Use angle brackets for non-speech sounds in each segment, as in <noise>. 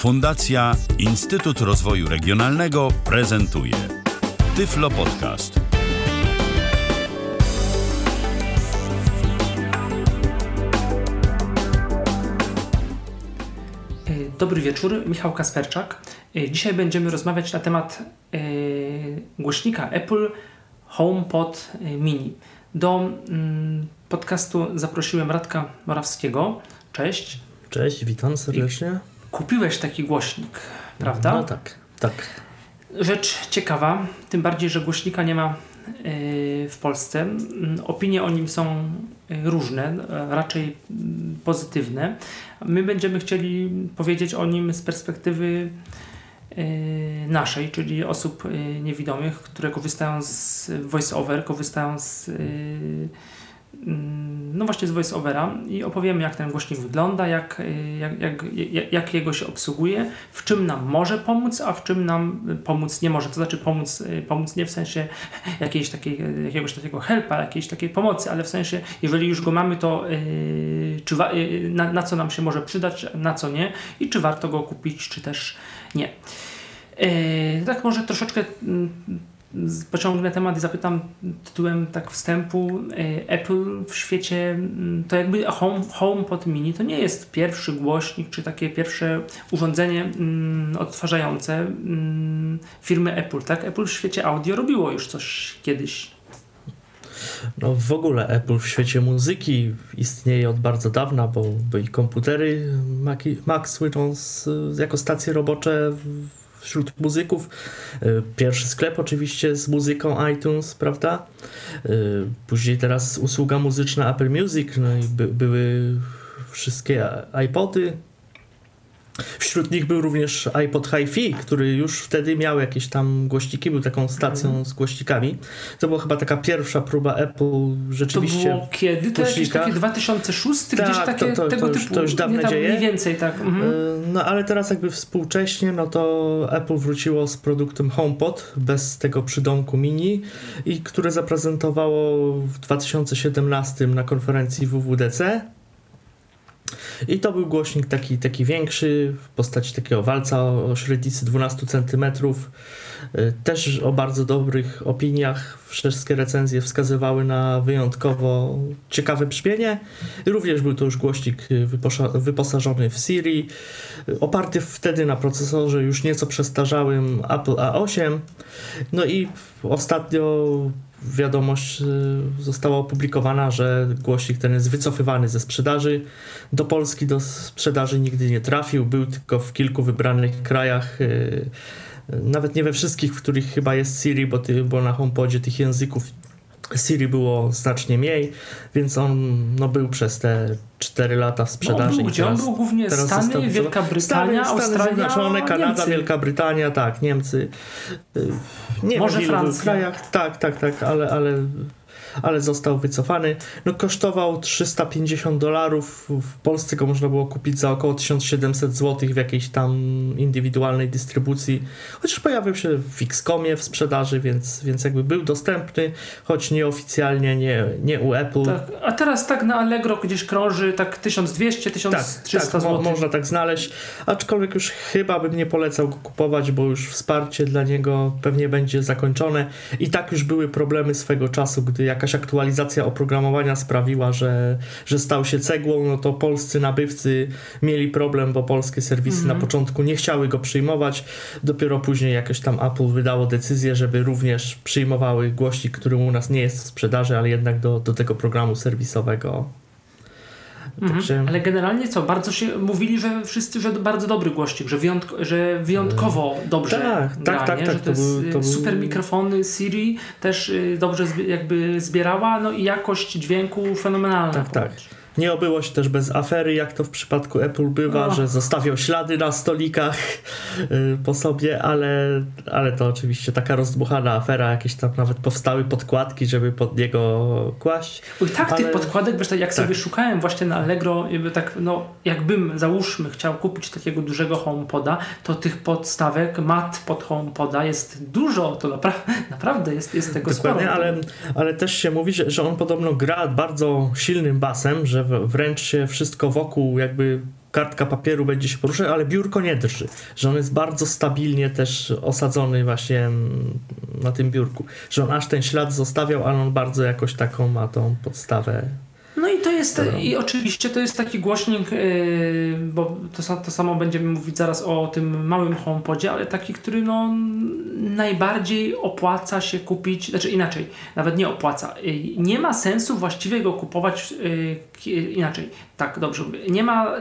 Fundacja Instytut Rozwoju Regionalnego prezentuje Tyflo Podcast. E, Dobry wieczór, Michał Kasperczak. E, Dzisiaj będziemy rozmawiać na temat e, głośnika Apple HomePod Mini. Do mm, podcastu zaprosiłem Radka Morawskiego. Cześć. Cześć, witam serdecznie. Kupiłeś taki głośnik, prawda? No tak, tak. Rzecz ciekawa, tym bardziej, że głośnika nie ma e, w Polsce. Opinie o nim są e, różne, e, raczej pozytywne. My będziemy chcieli powiedzieć o nim z perspektywy naszej, czyli osób niewidomych, które korzystają z voice-over, korzystają z mm, no właśnie z voice-overa i opowiemy jak ten głośnik wygląda, jak, y, jak, jak, jak, jak jego się obsługuje, w czym nam może pomóc, a w czym nam pomóc nie może. To znaczy pomóc, y, pomóc nie w sensie <laughs> jakiejś takiej, y, jakiegoś takiego helpa, jakiejś takiej pomocy, ale w sensie jeżeli już go mamy, to yy, czy yy, na, na co nam się może przydać, na co nie i czy warto go kupić, czy też nie. Yy, tak może troszeczkę mm, pociągnę temat i zapytam tytułem tak wstępu. e, Apple w świecie, mm, to jakby Home, HomePod Mini to nie jest pierwszy głośnik, czy takie pierwsze urządzenie mm, odtwarzające mm, firmy Apple, tak? Apple w świecie audio robiło już coś kiedyś. No w ogóle Apple w świecie muzyki istnieje od bardzo dawna, bo, bo i komputery Mac słyszą z, jako stacje robocze w- wśród muzyków. Y, Pierwszy sklep oczywiście z muzyką iTunes, prawda? Y, Później teraz usługa muzyczna Apple Music, no i by, były wszystkie iPody. Wśród nich był również iPod Hi-Fi, który już wtedy miał jakieś tam głośniki, był taką stacją z głośnikami. To była chyba taka pierwsza próba Apple To rzeczywiście. było kiedy? To jakieś takie 2006? Tak, gdzieś to- takie to- tego to już- typu. to już dawne dzieje. Mniej więcej, tak. Mhm. Y, No ale teraz jakby współcześnie, no to Apple wróciło z produktem HomePod bez tego przydomku mini i które zaprezentowało w 2017 na konferencji WWDC. I to był głośnik taki, taki większy, w postaci takiego walca o średnicy 12 cm. Też o bardzo dobrych opiniach. Wszystkie recenzje wskazywały na wyjątkowo ciekawe brzmienie. Również był to już głośnik y, wyposażony w Siri, y, oparty wtedy na procesorze już nieco przestarzałym Apple A8. No i ostatnio wiadomość y, została opublikowana, że głośnik ten jest wycofywany ze sprzedaży. Do Polski do sprzedaży nigdy nie trafił, był tylko w kilku wybranych krajach. y, y, Nawet nie we wszystkich, w których chyba jest Siri, bo, ty, bo na HomePodzie tych języków Siri było znacznie mniej, więc on no, był przez te 4 lata w No, sprzedaży. był, i gdzie on był głównie teraz Stany, został- Wielka Brytania, Stany, Stany Zjednoczone, Kanada, Niemcy. Wielka Brytania, tak, Niemcy. Y, Nie Może wiem, Francja. krajach. Tak, tak, tak, ale, ale, ale został wycofany. No kosztował 350 dolarów. W Polsce go można było kupić za około 1700 zł w jakiejś tam indywidualnej dystrybucji. Chociaż pojawił się w Xcomie w sprzedaży, więc, więc jakby był dostępny, choć nieoficjalnie, nie, nie u Apple. Tak, a teraz tak na Allegro gdzieś krąży tak 1200, 1300 tak, mo- zł. można tak znaleźć, aczkolwiek już chyba bym nie polecał go kupować, bo już wsparcie dla niego pewnie będzie zakończone i tak już były problemy swego czasu, gdy jakaś aktualizacja oprogramowania sprawiła, że, że stał się cegłą, no to polscy nabywcy mieli problem, bo polskie serwisy Mhm. na początku nie chciały go przyjmować, dopiero później jakoś tam Apple wydało decyzję, żeby również przyjmowały głośnik, który u nas nie jest w sprzedaży, ale jednak do, do tego programu serwisowego. Mhm. Także- Ale generalnie co, bardzo się mówili, że wszyscy, że bardzo dobry głośnik, że, wyjątko, że wyjątkowo dobrze tak, tak, gra, tak, nie? tak, że to, to był- y, to był- super mikrofony Siri też y, dobrze jakby zbierała, no i jakość dźwięku fenomenalna. Tak, tak. Nie obyło się też bez afery, jak to w przypadku Apple bywa, O. że zostawiał ślady na stolikach y, po sobie, ale, ale to oczywiście taka rozdmuchana afera, jakieś tam nawet powstały podkładki, żeby pod niego kłaść. I tak tych Ale- podkładek, wiesz, tak jak tak. sobie szukałem właśnie na Allegro, jakby tak, no jakbym, załóżmy, chciał kupić takiego dużego HomePoda, to tych podstawek, mat pod HomePoda jest dużo, to napra <laughs> naprawdę jest, jest tego Dokładnie, sporo. ale, ale też się mówi, że, że on podobno gra bardzo silnym basem, że w- wręcz się wszystko wokół jakby kartka papieru będzie się poruszać, ale biurko nie drży, że on jest bardzo stabilnie też osadzony właśnie na tym biurku, że on aż ten ślad zostawiał, ale on bardzo jakoś taką ma tą podstawę no i to jest, i oczywiście to jest taki głośnik, yy, bo to, to samo będziemy mówić zaraz o tym małym HomePodzie, ale taki, który no najbardziej opłaca się kupić, znaczy inaczej, nawet nie opłaca. Yy, nie ma sensu właściwie go kupować yy, inaczej, tak dobrze mówię. Nie ma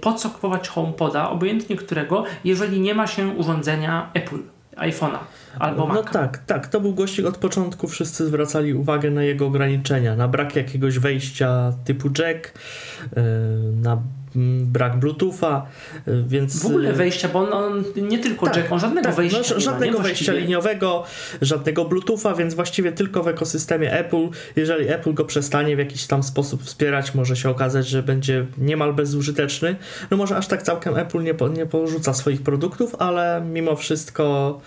po co kupować HomePoda, obojętnie którego, jeżeli nie ma się urządzenia Apple iPhone'a albo Maca. No tak, tak. To był gościk od początku. Wszyscy zwracali uwagę na jego ograniczenia, na brak jakiegoś wejścia typu jack, e, na brak Bluetootha, e, więc... W ogóle wejścia, bo on, on nie tylko tak, jack, on żadnego tak, wejścia no, Żadnego ma, wejścia liniowego, żadnego Bluetootha, więc właściwie tylko w ekosystemie Apple. Jeżeli Apple go przestanie w jakiś tam sposób wspierać, może się okazać, że będzie niemal bezużyteczny. No może aż tak całkiem Apple nie, po, nie porzuca swoich produktów, ale mimo wszystko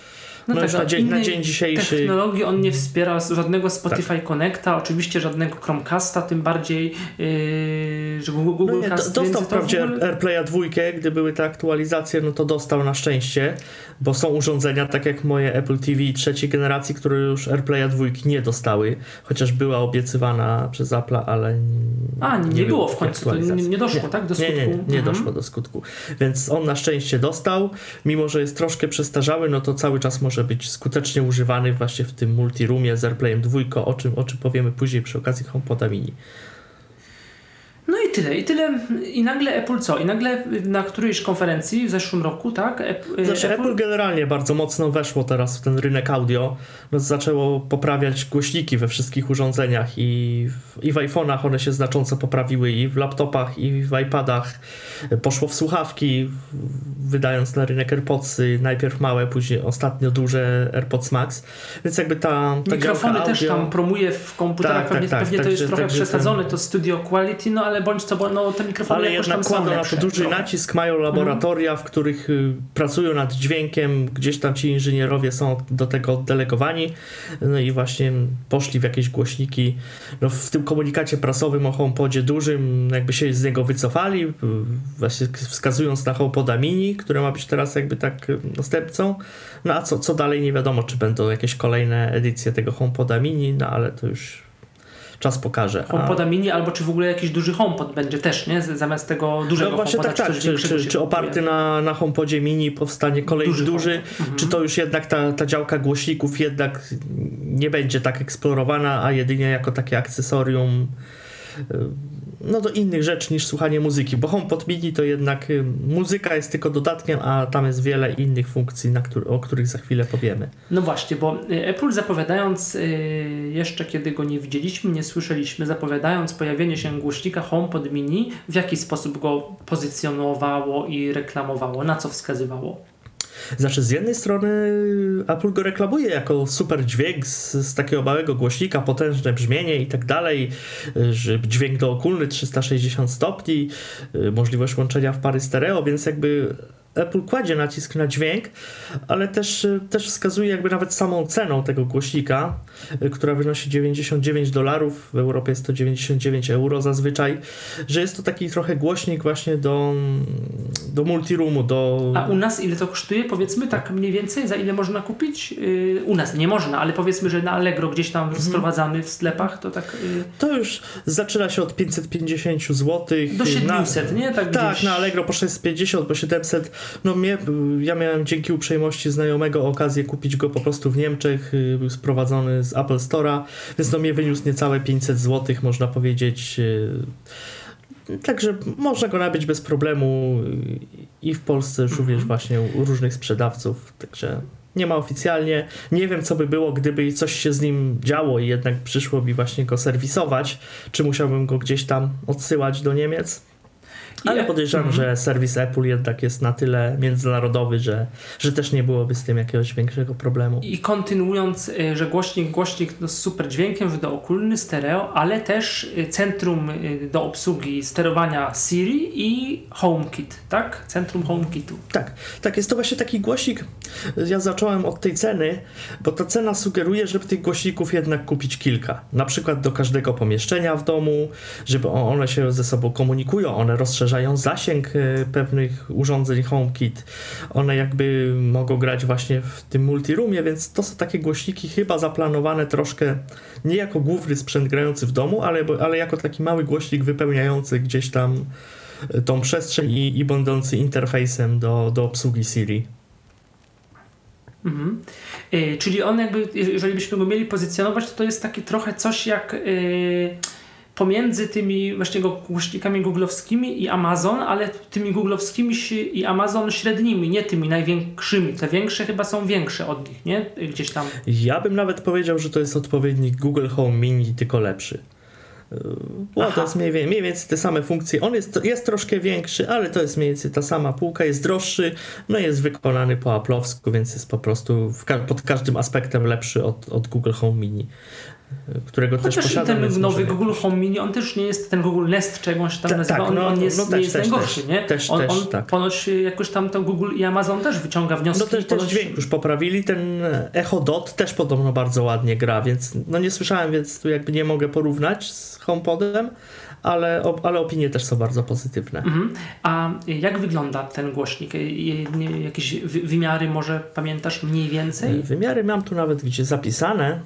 no, no tak, na, dzień, na dzień dzisiejszy. Technologii on nie wspiera żadnego Spotify tak. Connecta, oczywiście żadnego Chromecasta, tym bardziej, yy, że Google, Google no nie, Cast. Dostał wprawdzie ogóle... AirPlaya 2, gdy były te aktualizacje, no to dostał na szczęście, bo są urządzenia, tak jak moje Apple TV trzeciej generacji, które już AirPlaya 2 nie dostały, chociaż była obiecywana przez Apple, ale A, nie, nie, było w końcu, nie, nie doszło, nie, tak? Do skutku. Nie, nie, nie mhm. doszło do skutku. Więc on na szczęście dostał, mimo że jest troszkę przestarzały, no to cały czas może być skutecznie używany właśnie w tym multirumie z AirPlayem 2, o czym, o czym powiemy później przy okazji HomePoda Mini. I tyle, i tyle. I nagle Apple co? I nagle na którejś konferencji w zeszłym roku, tak? Apple, znaczy, Apple... Apple generalnie bardzo mocno weszło teraz w ten rynek audio. No, zaczęło poprawiać głośniki we wszystkich urządzeniach i w, i w iPhone'ach one się znacząco poprawiły, i w laptopach, i w iPadach. Poszło w słuchawki, wydając na rynek AirPodsy, najpierw małe, później ostatnio duże AirPods Max. Więc jakby ta, ta Mikrofony audio... też tam promuje w komputerach, tak, pewnie, tak, pewnie tak, to jest trochę przesadzone, to studio quality, no ale bądź co, bo no, te mikrofony Ale jednak kładą na to duży trochę. nacisk, mają laboratoria, w których y, pracują nad dźwiękiem, gdzieś tam ci inżynierowie są do tego oddelegowani, no i właśnie poszli w jakieś głośniki. No, w tym komunikacie prasowym o HomePodzie dużym, jakby się z niego wycofali, y, właśnie wskazując na HomePoda Mini, które ma być teraz jakby tak y, następcą. No a co, co dalej nie wiadomo, czy będą jakieś kolejne edycje tego HomePoda Mini, no ale to już czas pokaże. HomePoda mini albo czy w ogóle jakiś duży HomePod będzie też, nie? Zamiast tego dużego no właśnie HomePoda. Tak, tak. Czy, czy, czy oparty na, na HomePodzie mini powstanie kolejny duży, duży mhm. czy to już jednak ta, ta działka głośników jednak nie będzie tak eksplorowana, a jedynie jako takie akcesorium no do innych rzeczy niż słuchanie muzyki, bo HomePod Mini to jednak y, muzyka jest tylko dodatkiem, a tam jest wiele innych funkcji, który, o których za chwilę powiemy. No właśnie, bo y, Apple zapowiadając, y, jeszcze kiedy go nie widzieliśmy, nie słyszeliśmy, zapowiadając pojawienie się głośnika HomePod Mini, w jaki sposób go pozycjonowało i reklamowało, na co wskazywało? Znaczy, z jednej strony Apple go reklamuje jako super dźwięk z, z takiego małego głośnika, potężne brzmienie i tak dalej, że dźwięk dookulny 360 stopni, możliwość łączenia w pary stereo, więc jakby Apple kładzie nacisk na dźwięk, ale też, też wskazuje jakby nawet samą ceną tego głośnika, która wynosi 99 dolarów, w Europie jest to 99 euro zazwyczaj, że jest to taki trochę głośnik właśnie do, do multiroomu, do... A u nas ile to kosztuje? Powiedzmy tak mniej więcej, za ile można kupić? Yy, u nas nie można, ale powiedzmy, że na Allegro gdzieś tam mhm. sprowadzamy w sklepach, to tak... Yy... To już zaczyna się od 550 zł. Do 700, na, nie? Tak, tak na Allegro po 650, po 700 no mnie, ja miałem dzięki uprzejmości znajomego okazję kupić go po prostu w Niemczech, y, był sprowadzony z Apple Store'a, więc no mnie wyniósł niecałe 500 zł, można powiedzieć. Y, także można go nabyć bez problemu i w Polsce już również mhm. właśnie u różnych sprzedawców, także nie ma oficjalnie. Nie wiem, co by było, gdyby coś się z nim działo i jednak przyszło mi właśnie go serwisować. Czy musiałbym go gdzieś tam odsyłać do Niemiec? Ale podejrzewam, mhm. że serwis Apple jednak jest na tyle międzynarodowy, że, że też nie byłoby z tym jakiegoś większego problemu. I kontynuując, y, że głośnik, głośnik no, z super dźwiękiem, wydookulny, stereo, ale też y, centrum y, do obsługi sterowania Siri i HomeKit, tak? Centrum HomeKitu. Tak, tak, jest to właśnie taki głośnik. Ja zacząłem od tej ceny, bo ta cena sugeruje, żeby tych głośników jednak kupić kilka. Na przykład do każdego pomieszczenia w domu, żeby one się ze sobą komunikują, one rozszerzają rozszerzają zasięg e, pewnych urządzeń HomeKit. One jakby mogą grać właśnie w tym multiroomie, więc to są takie głośniki chyba zaplanowane troszkę nie jako główny sprzęt grający w domu, ale, ale jako taki mały głośnik wypełniający gdzieś tam e, tą przestrzeń i, i będący interfejsem do, do obsługi Siri. Mhm. Yy, czyli on jakby, jeżeli byśmy go mieli pozycjonować, to to jest takie trochę coś jak yy, pomiędzy tymi właśnie głośnikami googlowskimi i Amazon, ale tymi googlowskimi i Amazon średnimi, nie tymi największymi. Te większe chyba są większe od nich, nie? Gdzieś tam. Ja bym nawet powiedział, że to jest odpowiednik Google Home Mini, tylko lepszy. No, to jest mniej, mniej więcej te same funkcje. On jest, jest troszkę większy, ale to jest mniej więcej ta sama półka, jest droższy, no jest wykonany po Apple'owsku, więc jest po prostu ka pod każdym aspektem lepszy od, od Google Home Mini którego Chociaż też posiadam. ten nowy Google Home Mini, on też nie jest ten Google Nest, czy jak się tam Ta, nazywa, tak, on, no, on jest, no, też, nie jest też, najgorszy, też, nie? Też, on, on tak. ponoć jakoś tam to Google i Amazon też wyciąga wnioski. No też, ponoć... też dźwięk już poprawili, ten Echo Dot też podobno bardzo ładnie gra, więc no nie słyszałem, więc tu jakby nie mogę porównać z HomePodem, ale, ale opinie też są bardzo pozytywne. Mhm. A jak wygląda ten głośnik? Jakieś wymiary może pamiętasz mniej więcej? Wymiary mam tu nawet gdzie zapisane.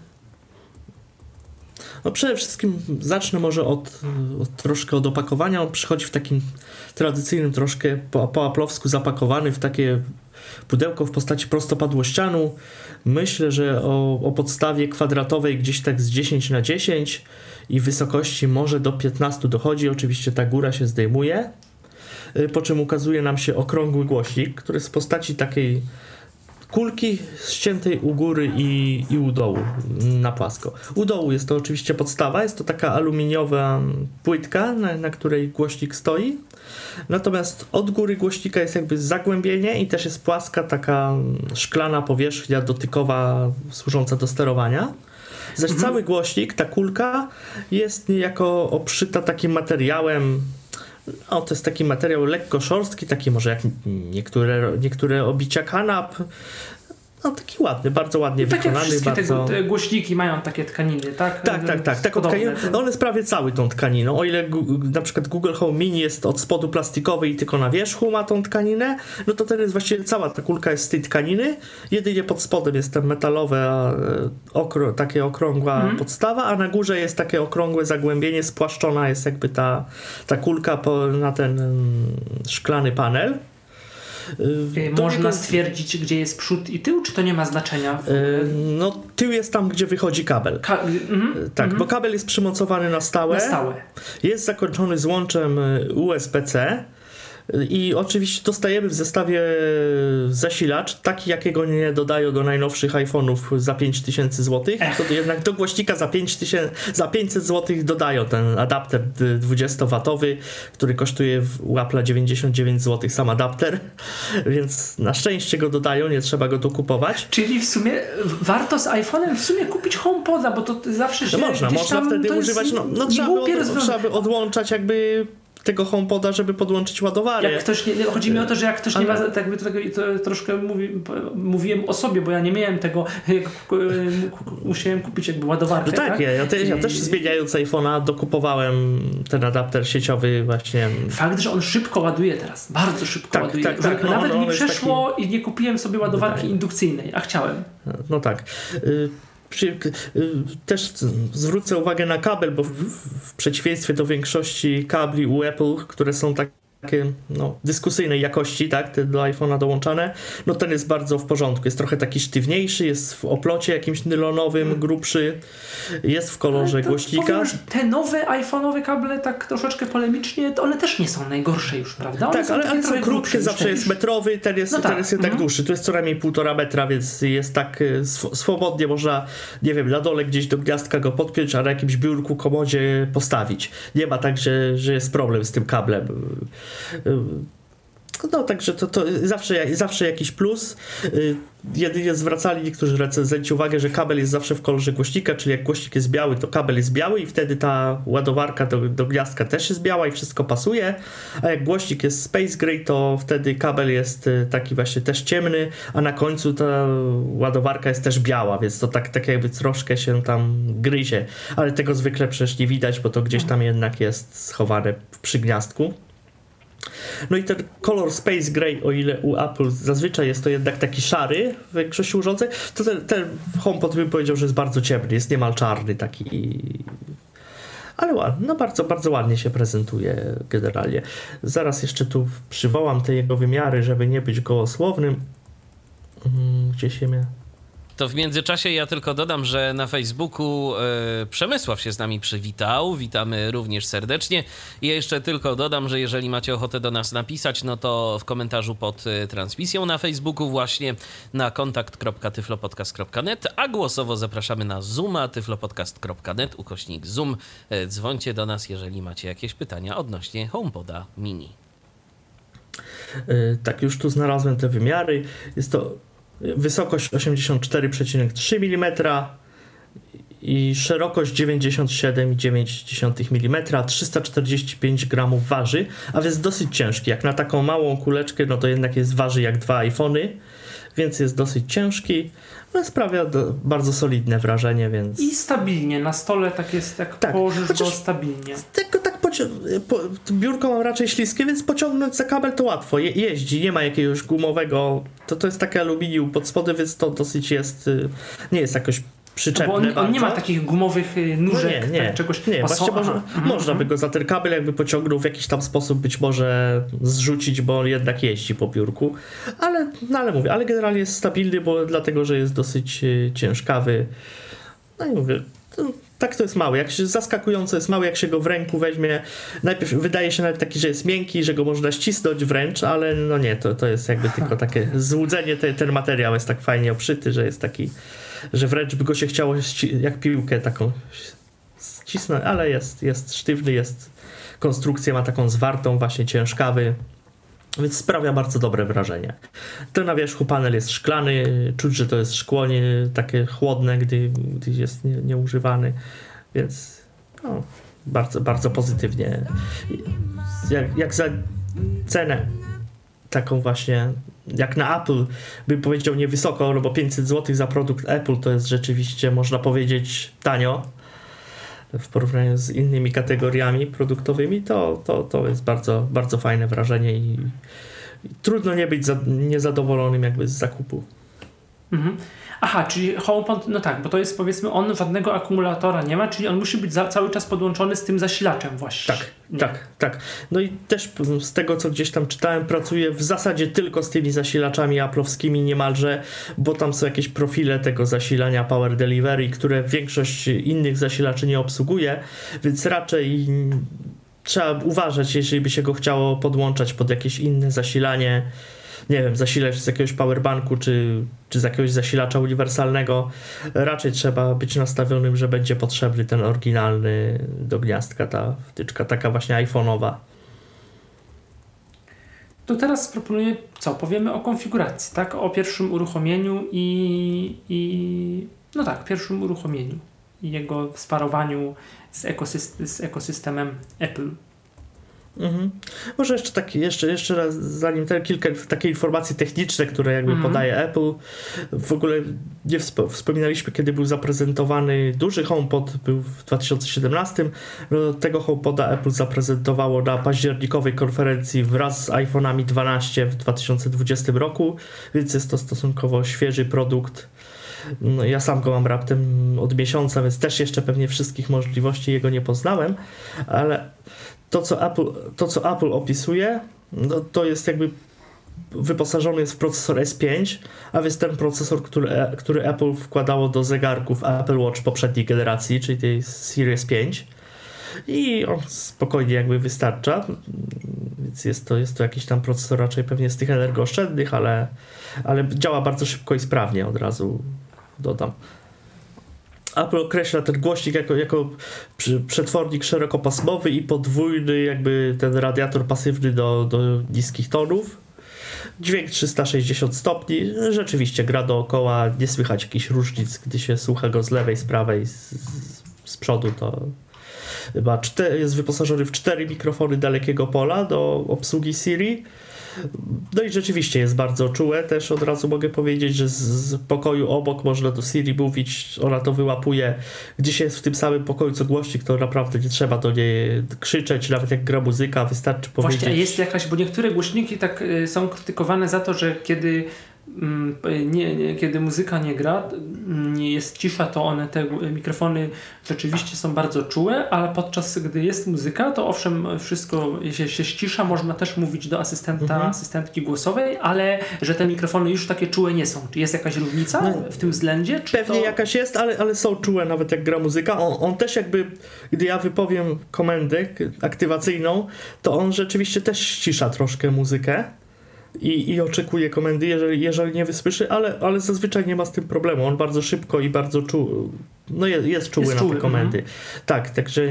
No przede wszystkim zacznę może od, od, troszkę od opakowania. On przychodzi w takim tradycyjnym, troszkę po, po aplowsku zapakowany w takie pudełko w postaci prostopadłościanu. Myślę, że o, o podstawie kwadratowej gdzieś tak z 10 na 10 i wysokości może do 15 dochodzi. Oczywiście ta góra się zdejmuje. Y, po czym ukazuje nam się okrągły głośnik, który w postaci takiej kulki ściętej u góry i, i u dołu na płasko. U dołu jest to oczywiście podstawa, jest to taka aluminiowa płytka, na, na której głośnik stoi. Natomiast od góry głośnika jest jakby zagłębienie i też jest płaska taka szklana powierzchnia dotykowa służąca do sterowania. Zaś mhm. cały głośnik, ta kulka jest niejako obszyta takim materiałem no, to jest taki materiał lekko szorstki, taki może jak niektóre, niektóre obicia kanap, no taki ładny, bardzo ładnie tak wykonany. Jak bardzo... te głośniki mają takie tkaniny, tak? Tak, tak, tak. Taką tkaninę, no on jest prawie cały tą tkaniną. O ile na przykład Google Home Mini jest od spodu plastikowy i tylko na wierzchu ma tą tkaninę, no to ten jest właściwie cała ta kulka jest z tej tkaniny. Jedynie pod spodem jest ten metalowe, e, okro, takie okrągła mm. podstawa, a na górze jest takie okrągłe zagłębienie, spłaszczona jest jakby ta, ta kulka po, na ten mm, szklany panel. Y, można stwierdzić, gdzie jest przód i tył, czy to nie ma znaczenia? Y, no, tył jest tam, gdzie wychodzi kabel. Ka mhm, tak, mhm. bo kabel jest przymocowany na stałe. Na stałe. Jest zakończony złączem USB-C. I oczywiście dostajemy w zestawie zasilacz, taki jakiego nie dodają do najnowszych iPhone'ów za 5000 zł. To jednak do głośnika za, 5000, za 500 zł dodają ten adapter 20W, który kosztuje u Apple'a 99 zł sam adapter, <laughs> więc na szczęście go dodają, nie trzeba go dokupować. Czyli w sumie warto z iPhone'em w sumie kupić HomePoda, bo to zawsze się no można, można wtedy używać, no, no trzeba, by od, trzeba by odłączać jakby tego HomePoda, żeby podłączyć ładowarkę. Jak ktoś nie, chodzi mi o to, że jak ktoś nie ma, tak by to, to troszkę mówi, mówiłem o sobie, bo ja nie miałem tego, <laughs> musiałem kupić jakby ładowarkę. No tak, tak? Ja, ja, te, ja, też zmieniając iPhone'a dokupowałem ten adapter sieciowy właśnie. Fakt, że on szybko ładuje teraz, bardzo szybko tak, ładuje. Tak, tak, no, Nawet no, mi przeszło taki... i nie kupiłem sobie ładowarki indukcyjnej, a chciałem. No tak. Y, Y, też zwrócę uwagę na kabel, bo w, w, przeciwieństwie do większości kabli u Apple, które są tak takie no, dyskusyjnej jakości, tak, te do iPhone'a dołączane, no ten jest bardzo w porządku. Jest trochę taki sztywniejszy, jest w oplocie jakimś nylonowym, grubszy, jest w kolorze to, głośnika. Powiem, te nowe iPhone'owe kable, tak troszeczkę polemicznie, to one też nie są najgorsze już, prawda? One tak, ale, ale są krótkie, zawsze jest metrowy, ten jest, no tak. ten jest jednak mhm. dłuższy. Tu jest co najmniej półtora metra, więc jest tak e, swobodnie można, nie wiem, na dole gdzieś do gniazdka go podpiąć, a na jakimś biurku, komodzie postawić. Nie ma tak, że, że jest problem z tym kablem. No także to, to zawsze, zawsze jakiś plus. Jedynie zwracali niektórzy recenzenci uwagę, że kabel jest zawsze w kolorze głośnika, czyli jak głośnik jest biały, to kabel jest biały i wtedy ta ładowarka do, do gniazdka też jest biała i wszystko pasuje, a jak głośnik jest Space Gray, to wtedy kabel jest y, taki właśnie też ciemny, a na końcu ta ładowarka jest też biała, więc to tak, tak jakby troszkę się tam gryzie, ale tego zwykle przecież nie widać, bo to gdzieś tam jednak jest schowane przy gniazdku. No i ten kolor Space Gray, o ile u Apple zazwyczaj jest to jednak taki szary w większości urządzeń, to ten, ten HomePod bym powiedział, że jest bardzo ciemny, jest niemal czarny taki. Ale ładny, no bardzo, bardzo ładnie się prezentuje generalnie. Zaraz jeszcze tu przywołam te jego wymiary, żeby nie być gołosłownym. Mm, gdzie się mnie to w międzyczasie ja tylko dodam, że na Facebooku e, Przemysław się z nami przywitał. Witamy również serdecznie. I jeszcze tylko dodam, że jeżeli macie ochotę do nas napisać, no to w komentarzu pod e, transmisją na Facebooku właśnie na kontakt.tyflopodcast.net, a głosowo zapraszamy na zooma tyflopodcast.net ukośnik zoom. E, dzwońcie do nas, jeżeli macie jakieś pytania odnośnie HomePoda Mini. Tak, już tu znalazłem te wymiary. Jest to wysokość 84,3 mm i szerokość 97,9 mm, 345 gramów waży, a więc dosyć ciężki. Jak na taką małą kuleczkę, no to jednak jest waży jak dwa iPhony, więc jest dosyć ciężki. No sprawia do, bardzo solidne wrażenie, więc... I stabilnie, na stole tak jest, jak tak, położysz go stabilnie. Po, biurko mam raczej śliskie, więc pociągnąć za kabel to łatwo. Je, jeździ, nie ma jakiegoś gumowego. To, to jest takie aluminium pod spodem, więc to dosyć jest. Y, nie jest jakoś przyczepne. No bo on, on, nie ma takich gumowych y, nóżek, no nie, nie, tak, czegoś. Nie, właśnie może, mhm. można by go za ten kabel jakby pociągnął w jakiś tam sposób być może zrzucić, bo on jednak jeździ po biurku. Ale, no ale mówię, ale generalnie jest stabilny, bo dlatego, że jest dosyć y, ciężkawy. No i mówię, tak to jest mały. Jak się, zaskakująco jest mały, jak się go w ręku weźmie. Najpierw wydaje się nawet taki, że jest miękki, że go można ścisnąć wręcz, ale no nie, to, to jest jakby tylko takie złudzenie. Te, ten materiał jest tak fajnie obszyty, że jest taki, że wręcz by go się chciało jak piłkę taką ścisnąć, ale jest, jest sztywny, jest konstrukcję ma taką zwartą, właśnie ciężkawy. Więc sprawia bardzo dobre wrażenie. Ten na wierzchu panel jest szklany, czuć, że to jest szkło nie, takie chłodne, gdy, gdy jest nie, nieużywany, więc no, bardzo, bardzo pozytywnie. Jak, jak za cenę taką właśnie, jak na Apple bym powiedział niewysoko, no bo 500 zł za produkt Apple to jest rzeczywiście, można powiedzieć, tanio w porównaniu z innymi kategoriami produktowymi, to, to, to jest bardzo, bardzo fajne wrażenie i, i trudno nie być za, niezadowolonym jakby z zakupu. Mhm. Aha, czyli HomePod, no tak, bo to jest powiedzmy, on żadnego akumulatora nie ma, czyli on musi być za, cały czas podłączony z tym zasilaczem właśnie. Tak, nie? tak, tak. No i też z tego, co gdzieś tam czytałem, pracuje w zasadzie tylko z tymi zasilaczami aplowskimi niemalże, bo tam są jakieś profile tego zasilania Power Delivery, które większość innych zasilaczy nie obsługuje, więc raczej trzeba uważać, jeżeli by się go chciało podłączać pod jakieś inne zasilanie, nie wiem, zasilać z jakiegoś powerbanku czy, czy z jakiegoś zasilacza uniwersalnego, raczej trzeba być nastawionym, że będzie potrzebny ten oryginalny do gniazdka, ta wtyczka, taka właśnie iPhone'owa. To teraz proponuję, co? Powiemy o konfiguracji, tak? O pierwszym uruchomieniu i, i no tak, pierwszym uruchomieniu i jego sparowaniu z, ekosystem, z ekosystemem Apple. Mhm. Może jeszcze tak, jeszcze, jeszcze raz, zanim te kilka takie informacje techniczne, które jakby mhm. podaje Apple. W ogóle nie wspominaliśmy, kiedy był zaprezentowany duży HomePod, był w 2017. No, tego HomePoda Apple zaprezentowało na październikowej konferencji wraz z iPhone'ami 12 w 2020 roku, więc jest to stosunkowo świeży produkt. No, ja sam go mam raptem od miesiąca, więc też jeszcze pewnie wszystkich możliwości jego nie poznałem, ale to, co Apple, to, co Apple opisuje, no, to jest jakby wyposażony jest w procesor S5, a więc ten procesor, który, który Apple wkładało do zegarków Apple Watch poprzedniej generacji, czyli tej Series 5 i on spokojnie jakby wystarcza, więc jest to, jest to jakiś tam procesor raczej pewnie z tych energooszczędnych, ale, ale działa bardzo szybko i sprawnie od razu dodam. Apple określa ten głośnik jako, jako przetwornik szerokopasmowy i podwójny jakby ten radiator pasywny do, do niskich tonów. Dźwięk 360 stopni, rzeczywiście gra dookoła, nie słychać jakichś różnic, gdy się słucha go z lewej, z prawej, z, z przodu to chyba jest wyposażony w cztery mikrofony dalekiego pola do obsługi Siri No i rzeczywiście jest bardzo czułe. Też od razu mogę powiedzieć, że z, pokoju obok można do Siri mówić, ona to wyłapuje. Gdzieś jest w tym samym pokoju co głośnik, to naprawdę nie trzeba do niej krzyczeć, nawet jak gra muzyka, wystarczy powiedzieć. Właśnie, jest jakaś, bo niektóre głośniki tak y, są krytykowane za to, że kiedy nie, nie, kiedy muzyka nie gra, nie jest cisza, to one, te mikrofony rzeczywiście są bardzo czułe, ale podczas gdy jest muzyka, to owszem, wszystko się, się ścisza, można też mówić do asystenta, mhm. asystentki głosowej, ale że te mikrofony już takie czułe nie są. Czy jest jakaś różnica no, w tym względzie? pewnie to... jakaś jest, ale, ale są czułe nawet jak gra muzyka. On, on też jakby, gdy ja wypowiem komendę aktywacyjną, to on rzeczywiście też ścisza troszkę muzykę i, i oczekuje komendy, jeżeli, jeżeli nie wysłyszy, ale, ale zazwyczaj nie ma z tym problemu. On bardzo szybko i bardzo czuł, no jest, jest czuły jest na czuły, te komendy. Mhm. Tak, także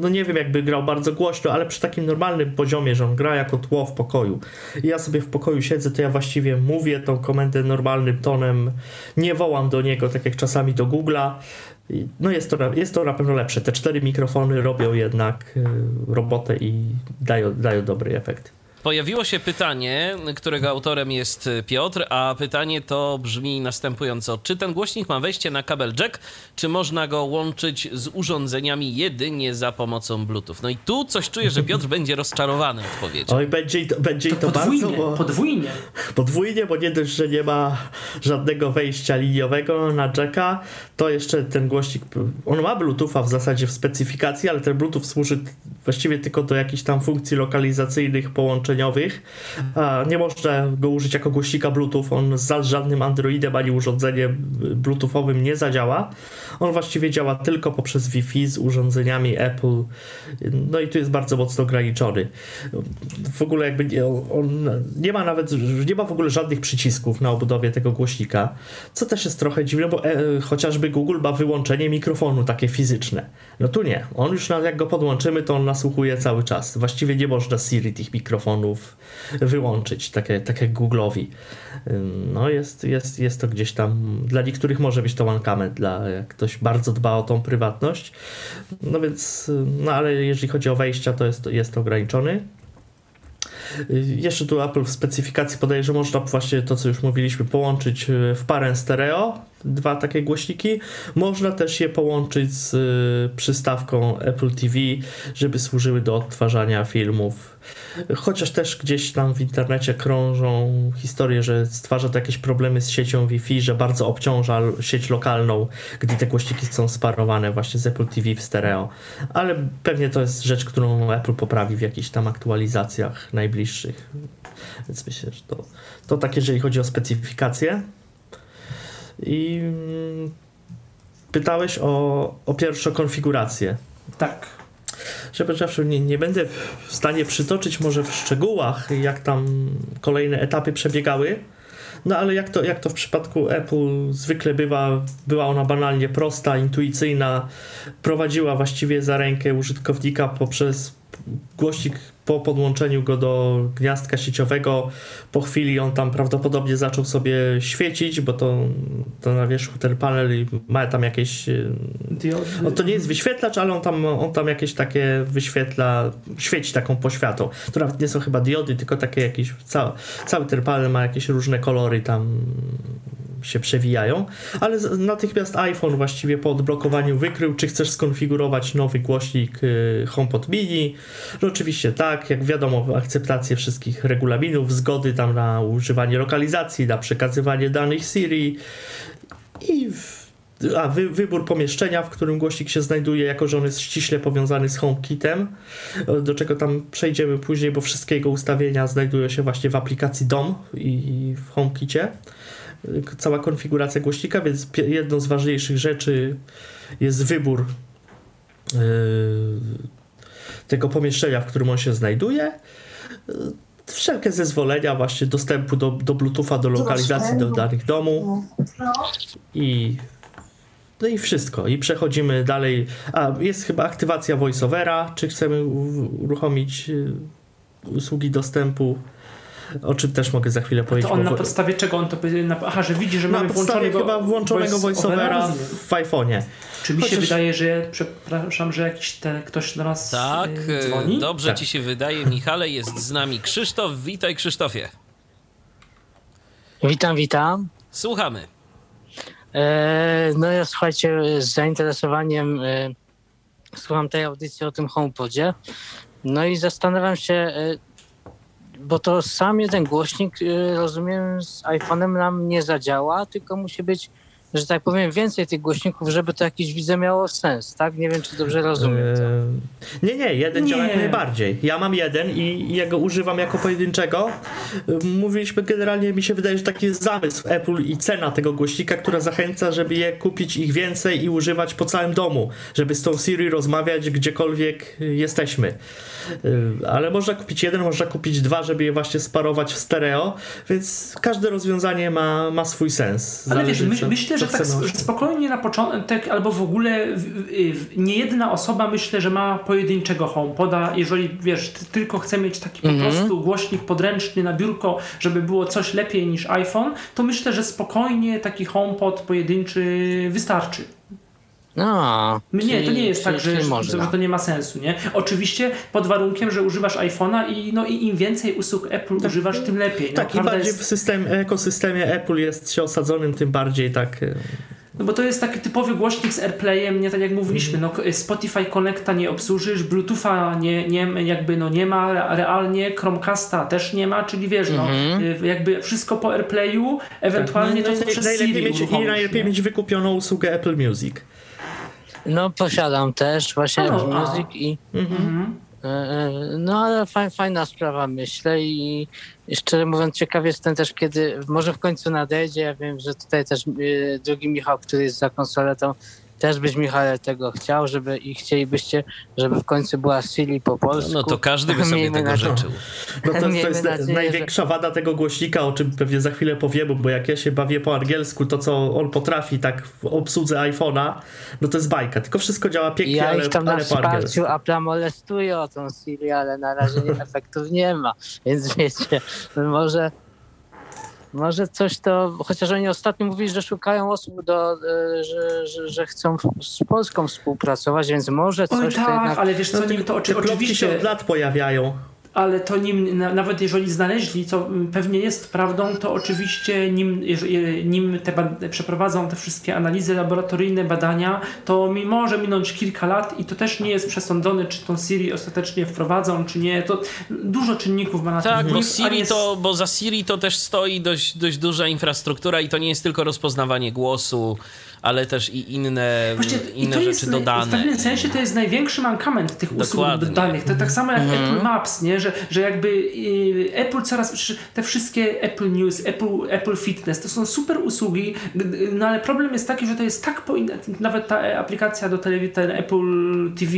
no nie wiem jakby grał bardzo głośno, ale przy takim normalnym poziomie, że on gra jako tło w pokoju. I ja sobie w pokoju siedzę, to ja właściwie mówię tą komendę normalnym tonem, nie wołam do niego, tak jak czasami do Google'a. No jest to, jest to na pewno lepsze. Te cztery mikrofony robią jednak y, robotę i dają, dają dobry efekt. Pojawiło się pytanie, którego autorem jest Piotr, a pytanie to brzmi następująco. Czy ten głośnik ma wejście na kabel jack, czy można go łączyć z urządzeniami jedynie za pomocą Bluetooth? No i tu coś czuję, że Piotr będzie rozczarowany odpowiedzią. Oj, będzie, to, będzie to, to podwójnie, bardzo... Bo, podwójnie. Podwójnie, bo nie dość, że nie ma żadnego wejścia liniowego na jacka, to jeszcze ten głośnik, on ma Bluetootha w zasadzie w specyfikacji, ale ten Bluetooth służy właściwie tylko do jakichś tam funkcji lokalizacyjnych, połączeniowych. A nie można go użyć jako głośnika Bluetooth, on z żadnym Androidem ani urządzeniem Bluetoothowym nie zadziała. On właściwie działa tylko poprzez Wi-Fi z urządzeniami Apple. No i tu jest bardzo mocno ograniczony. W ogóle jakby nie, on nie ma nawet, nie ma w ogóle żadnych przycisków na obudowie tego głośnika, co też jest trochę dziwne, bo e, chociażby Google ma wyłączenie mikrofonu takie fizyczne. No tu nie. On już jak go podłączymy, to on nasłuchuje cały czas. Właściwie nie można Siri tych mikrofonów wyłączyć, takie, takie Google'owi. No jest, jest, jest to gdzieś tam, dla niektórych może być to mankament, dla jak ktoś bardzo dba o tą prywatność. No więc, no ale jeżeli chodzi o wejścia, to jest, jest to ograniczony. Jeszcze tu Apple w specyfikacji podaje, że można właśnie to, co już mówiliśmy, połączyć e, w parę stereo, dwa takie głośniki. Można też je połączyć z e, przystawką Apple TV, żeby służyły do odtwarzania filmów. Chociaż też gdzieś tam w internecie krążą historie, że stwarza to jakieś problemy z siecią Wi-Fi, że bardzo obciąża sieć lokalną, gdy te głośniki są sparowane właśnie z Apple TV w stereo. Ale pewnie to jest rzecz, którą Apple poprawi w jakichś tam aktualizacjach najbliższych. Więc myślę, że to, to tak jeżeli chodzi o specyfikację. I mm, pytałeś o, o pierwszą konfigurację. Tak. Szczerze nie, nie będę w stanie przytoczyć może w szczegółach, jak tam kolejne etapy przebiegały, no ale jak to, jak to w przypadku Apple zwykle bywa, była ona banalnie prosta, intuicyjna, prowadziła właściwie za rękę użytkownika poprzez głośnik po podłączeniu go do gniazdka sieciowego, po chwili on tam prawdopodobnie zaczął sobie świecić, bo to, to na wierzchu ten panel ma tam jakieś. On to nie jest wyświetlacz, ale on tam, on tam jakieś takie wyświetla, świeci taką poświatą. To nawet nie są chyba diody, tylko takie jakieś. Cały, cały ten panel ma jakieś różne kolory tam się przewijają, ale natychmiast iPhone właściwie po odblokowaniu wykrył, czy chcesz skonfigurować nowy głośnik y, HomePod Mini. No oczywiście tak, jak wiadomo, akceptację wszystkich regulaminów, zgody tam na używanie lokalizacji, na przekazywanie danych Siri i a wy, wybór pomieszczenia, w którym głośnik się znajduje, jako że on jest ściśle powiązany z HomeKitem, do czego tam przejdziemy później, bo wszystkie jego ustawienia znajdują się właśnie w aplikacji DOM i w HomeKicie cała konfiguracja głośnika, więc jedną z ważniejszych rzeczy jest wybór yy, tego pomieszczenia, w którym on się znajduje. Yy, wszelkie zezwolenia właśnie dostępu do, do Bluetootha, do lokalizacji do danych domu i no i wszystko. I przechodzimy dalej. A, jest chyba aktywacja voiceovera, czy chcemy uruchomić yy, usługi dostępu o czym też mogę za chwilę powiedzieć. To on na podstawie czego on to na, Aha, że widzi, że na mamy podstawie włączonego chyba włączonego voiceovera w iPhone'ie. Czy mi się Chociaż- wydaje, że przepraszam, że jakiś te, ktoś do nas Tak, y, dzwoni? dobrze Tak. ci się wydaje, Michale. Jest z nami Krzysztof. Witaj, Krzysztofie. Witam, witam. Słuchamy. E, no ja słuchajcie, z zainteresowaniem e, słucham tej audycji o tym HomePodzie. No i zastanawiam się, e, bo to sam jeden głośnik, e, rozumiem, z iPhone'em nam nie zadziała, tylko musi być, że tak powiem, więcej tych głośników, żeby to jakiś widzę miało sens, tak? Nie wiem, czy dobrze rozumiem. to. Eee, Nie, nie, jeden działa jak Nie. najbardziej. Ja mam jeden i ja go używam jako pojedynczego. Mówiliśmy generalnie, mi się wydaje, że taki jest zamysł Apple i cena tego głośnika, która zachęca, żeby je kupić ich więcej i używać po całym domu, żeby z tą Siri rozmawiać gdziekolwiek jesteśmy. Eee, Ale można kupić jeden, można kupić dwa, żeby je właśnie sparować w stereo, więc każde rozwiązanie ma, ma swój sens. Ale wiesz, my, myślę, co że tak spokojnie na początek, albo w ogóle nie jedna osoba myślę, że ma pojedynczego HomePoda, jeżeli wiesz, ty tylko chce mieć taki po prostu głośnik podręczny na biurko, żeby było coś lepiej niż iPhone, to myślę, że spokojnie taki HomePod pojedynczy wystarczy. No, Nie, to nie jest tak, że, że, to nie ma sensu, nie? Oczywiście pod warunkiem, że używasz iPhone'a i, no, i im więcej usług Apple używasz, tym lepiej. No, Tak, im bardziej jest- w system, ekosystemie Apple jest się osadzonym, tym bardziej tak. e, No bo to jest taki typowy głośnik z AirPlayem, nie tak jak mówiliśmy, no Spotify Connecta nie obsłużysz, Bluetootha nie, nie, jakby no nie ma re- realnie, Chromecasta też nie ma, czyli wiesz, no y, jakby wszystko po AirPlayu, ewentualnie to no, jest naj- przez najlepiej Siri mieć, I najlepiej nie? mieć wykupioną usługę Apple Music. No, posiadam też właśnie O, Apple. Music i Mhm. E, e, No ale faj, fajna sprawa myślę i i szczerze mówiąc ciekaw jestem też kiedy może w końcu nadejdzie, ja wiem, że tutaj też e, drugi Michał, który jest za konsoletą też byś Michale tego chciał, żeby i chcielibyście, żeby w końcu była Siri po polsku. No to każdy by sobie Miejmy tego życzył. No to, to jest nadzieję, największa wada tego głośnika, o czym pewnie za chwilę powiemy, bo jak ja się bawię po angielsku, to co on potrafi tak w obsłudze iPhone'a, no to jest bajka. Tylko wszystko działa pięknie, Ja ale, ich tam na ale po angielsku. wsparciu Apple'a molestuję o tą Siri, ale na razie nie, <laughs> efektów nie ma. Więc wiecie, może, może coś to, chociaż oni ostatnio mówili, że szukają osób, do, e, że, że, że chcą z Polską współpracować, więc może Oj coś to tak, jednak... ale wiesz co, No, to te plotki oczywiście... się od lat pojawiają. Ale to nim, na, nawet jeżeli znaleźli, co mm, pewnie jest prawdą, to oczywiście nim, jeż- nim te przeprowadzą te wszystkie analizy laboratoryjne, badania, to mi może minąć kilka lat i to też nie jest przesądzone, czy tą Siri ostatecznie wprowadzą, czy nie. To dużo czynników ma na to Tak, bo wpływ, a Siri jest- to, bo za Siri to też stoi dość, dość duża infrastruktura i to nie jest tylko rozpoznawanie głosu, ale też i inne, Właśnie, i inne to rzeczy jest naj- W dodane. pewnym sensie to jest największy mankament tych usług Dokładnie. dodanych. To tak samo jak Mhm. Apple Maps, nie? Że, że jakby y, Apple coraz, te wszystkie Apple News, Apple, Apple Fitness, to są super usługi, no ale problem jest taki, że to jest tak, po, nawet ta aplikacja do telewizji, ten Apple TV,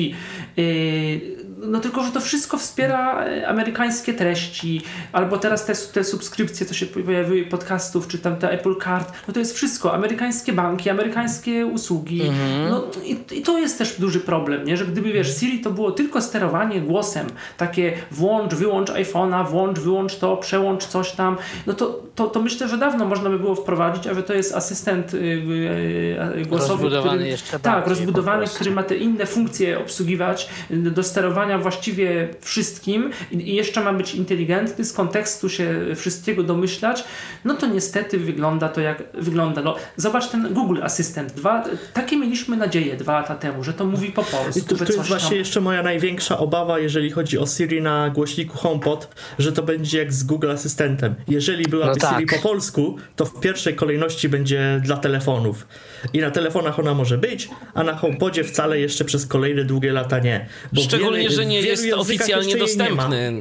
y, no tylko, że to wszystko wspiera e, amerykańskie treści, albo teraz te, te subskrypcje, co się pojawiły, podcastów, czy tam te Apple Card, no to jest wszystko, amerykańskie banki, amerykańskie usługi, no i, i to jest też duży problem, nie, że gdyby, wiesz, Siri to było tylko sterowanie głosem, takie włącz, wyłącz iPhone'a, włącz, wyłącz to, przełącz coś tam, no to, to, to myślę, że dawno można by było wprowadzić, a że to jest asystent y, y, y, głosowy, Rozbudowany który, jeszcze tak, rozbudowany, który ma te inne funkcje obsługiwać y, do sterowania właściwie wszystkim i, i jeszcze ma być inteligentny, z kontekstu się wszystkiego domyślać, no to niestety wygląda to jak wygląda. No, zobacz ten Google Asystent. Dwa, takie mieliśmy nadzieję dwa lata temu, że to mówi po polsku, I że tu coś jest właśnie tam... jeszcze moja największa obawa, jeżeli chodzi o Siri na głośniku HomePod, że to będzie jak z Google Asystentem. Jeżeli byłaby No tak. Siri po polsku, to w pierwszej kolejności będzie dla telefonów. I na telefonach ona może być, a na HomePodzie wcale jeszcze przez kolejne długie lata nie. Bo Szczególnie, wiele- że nie w jest oficjalnie dostępny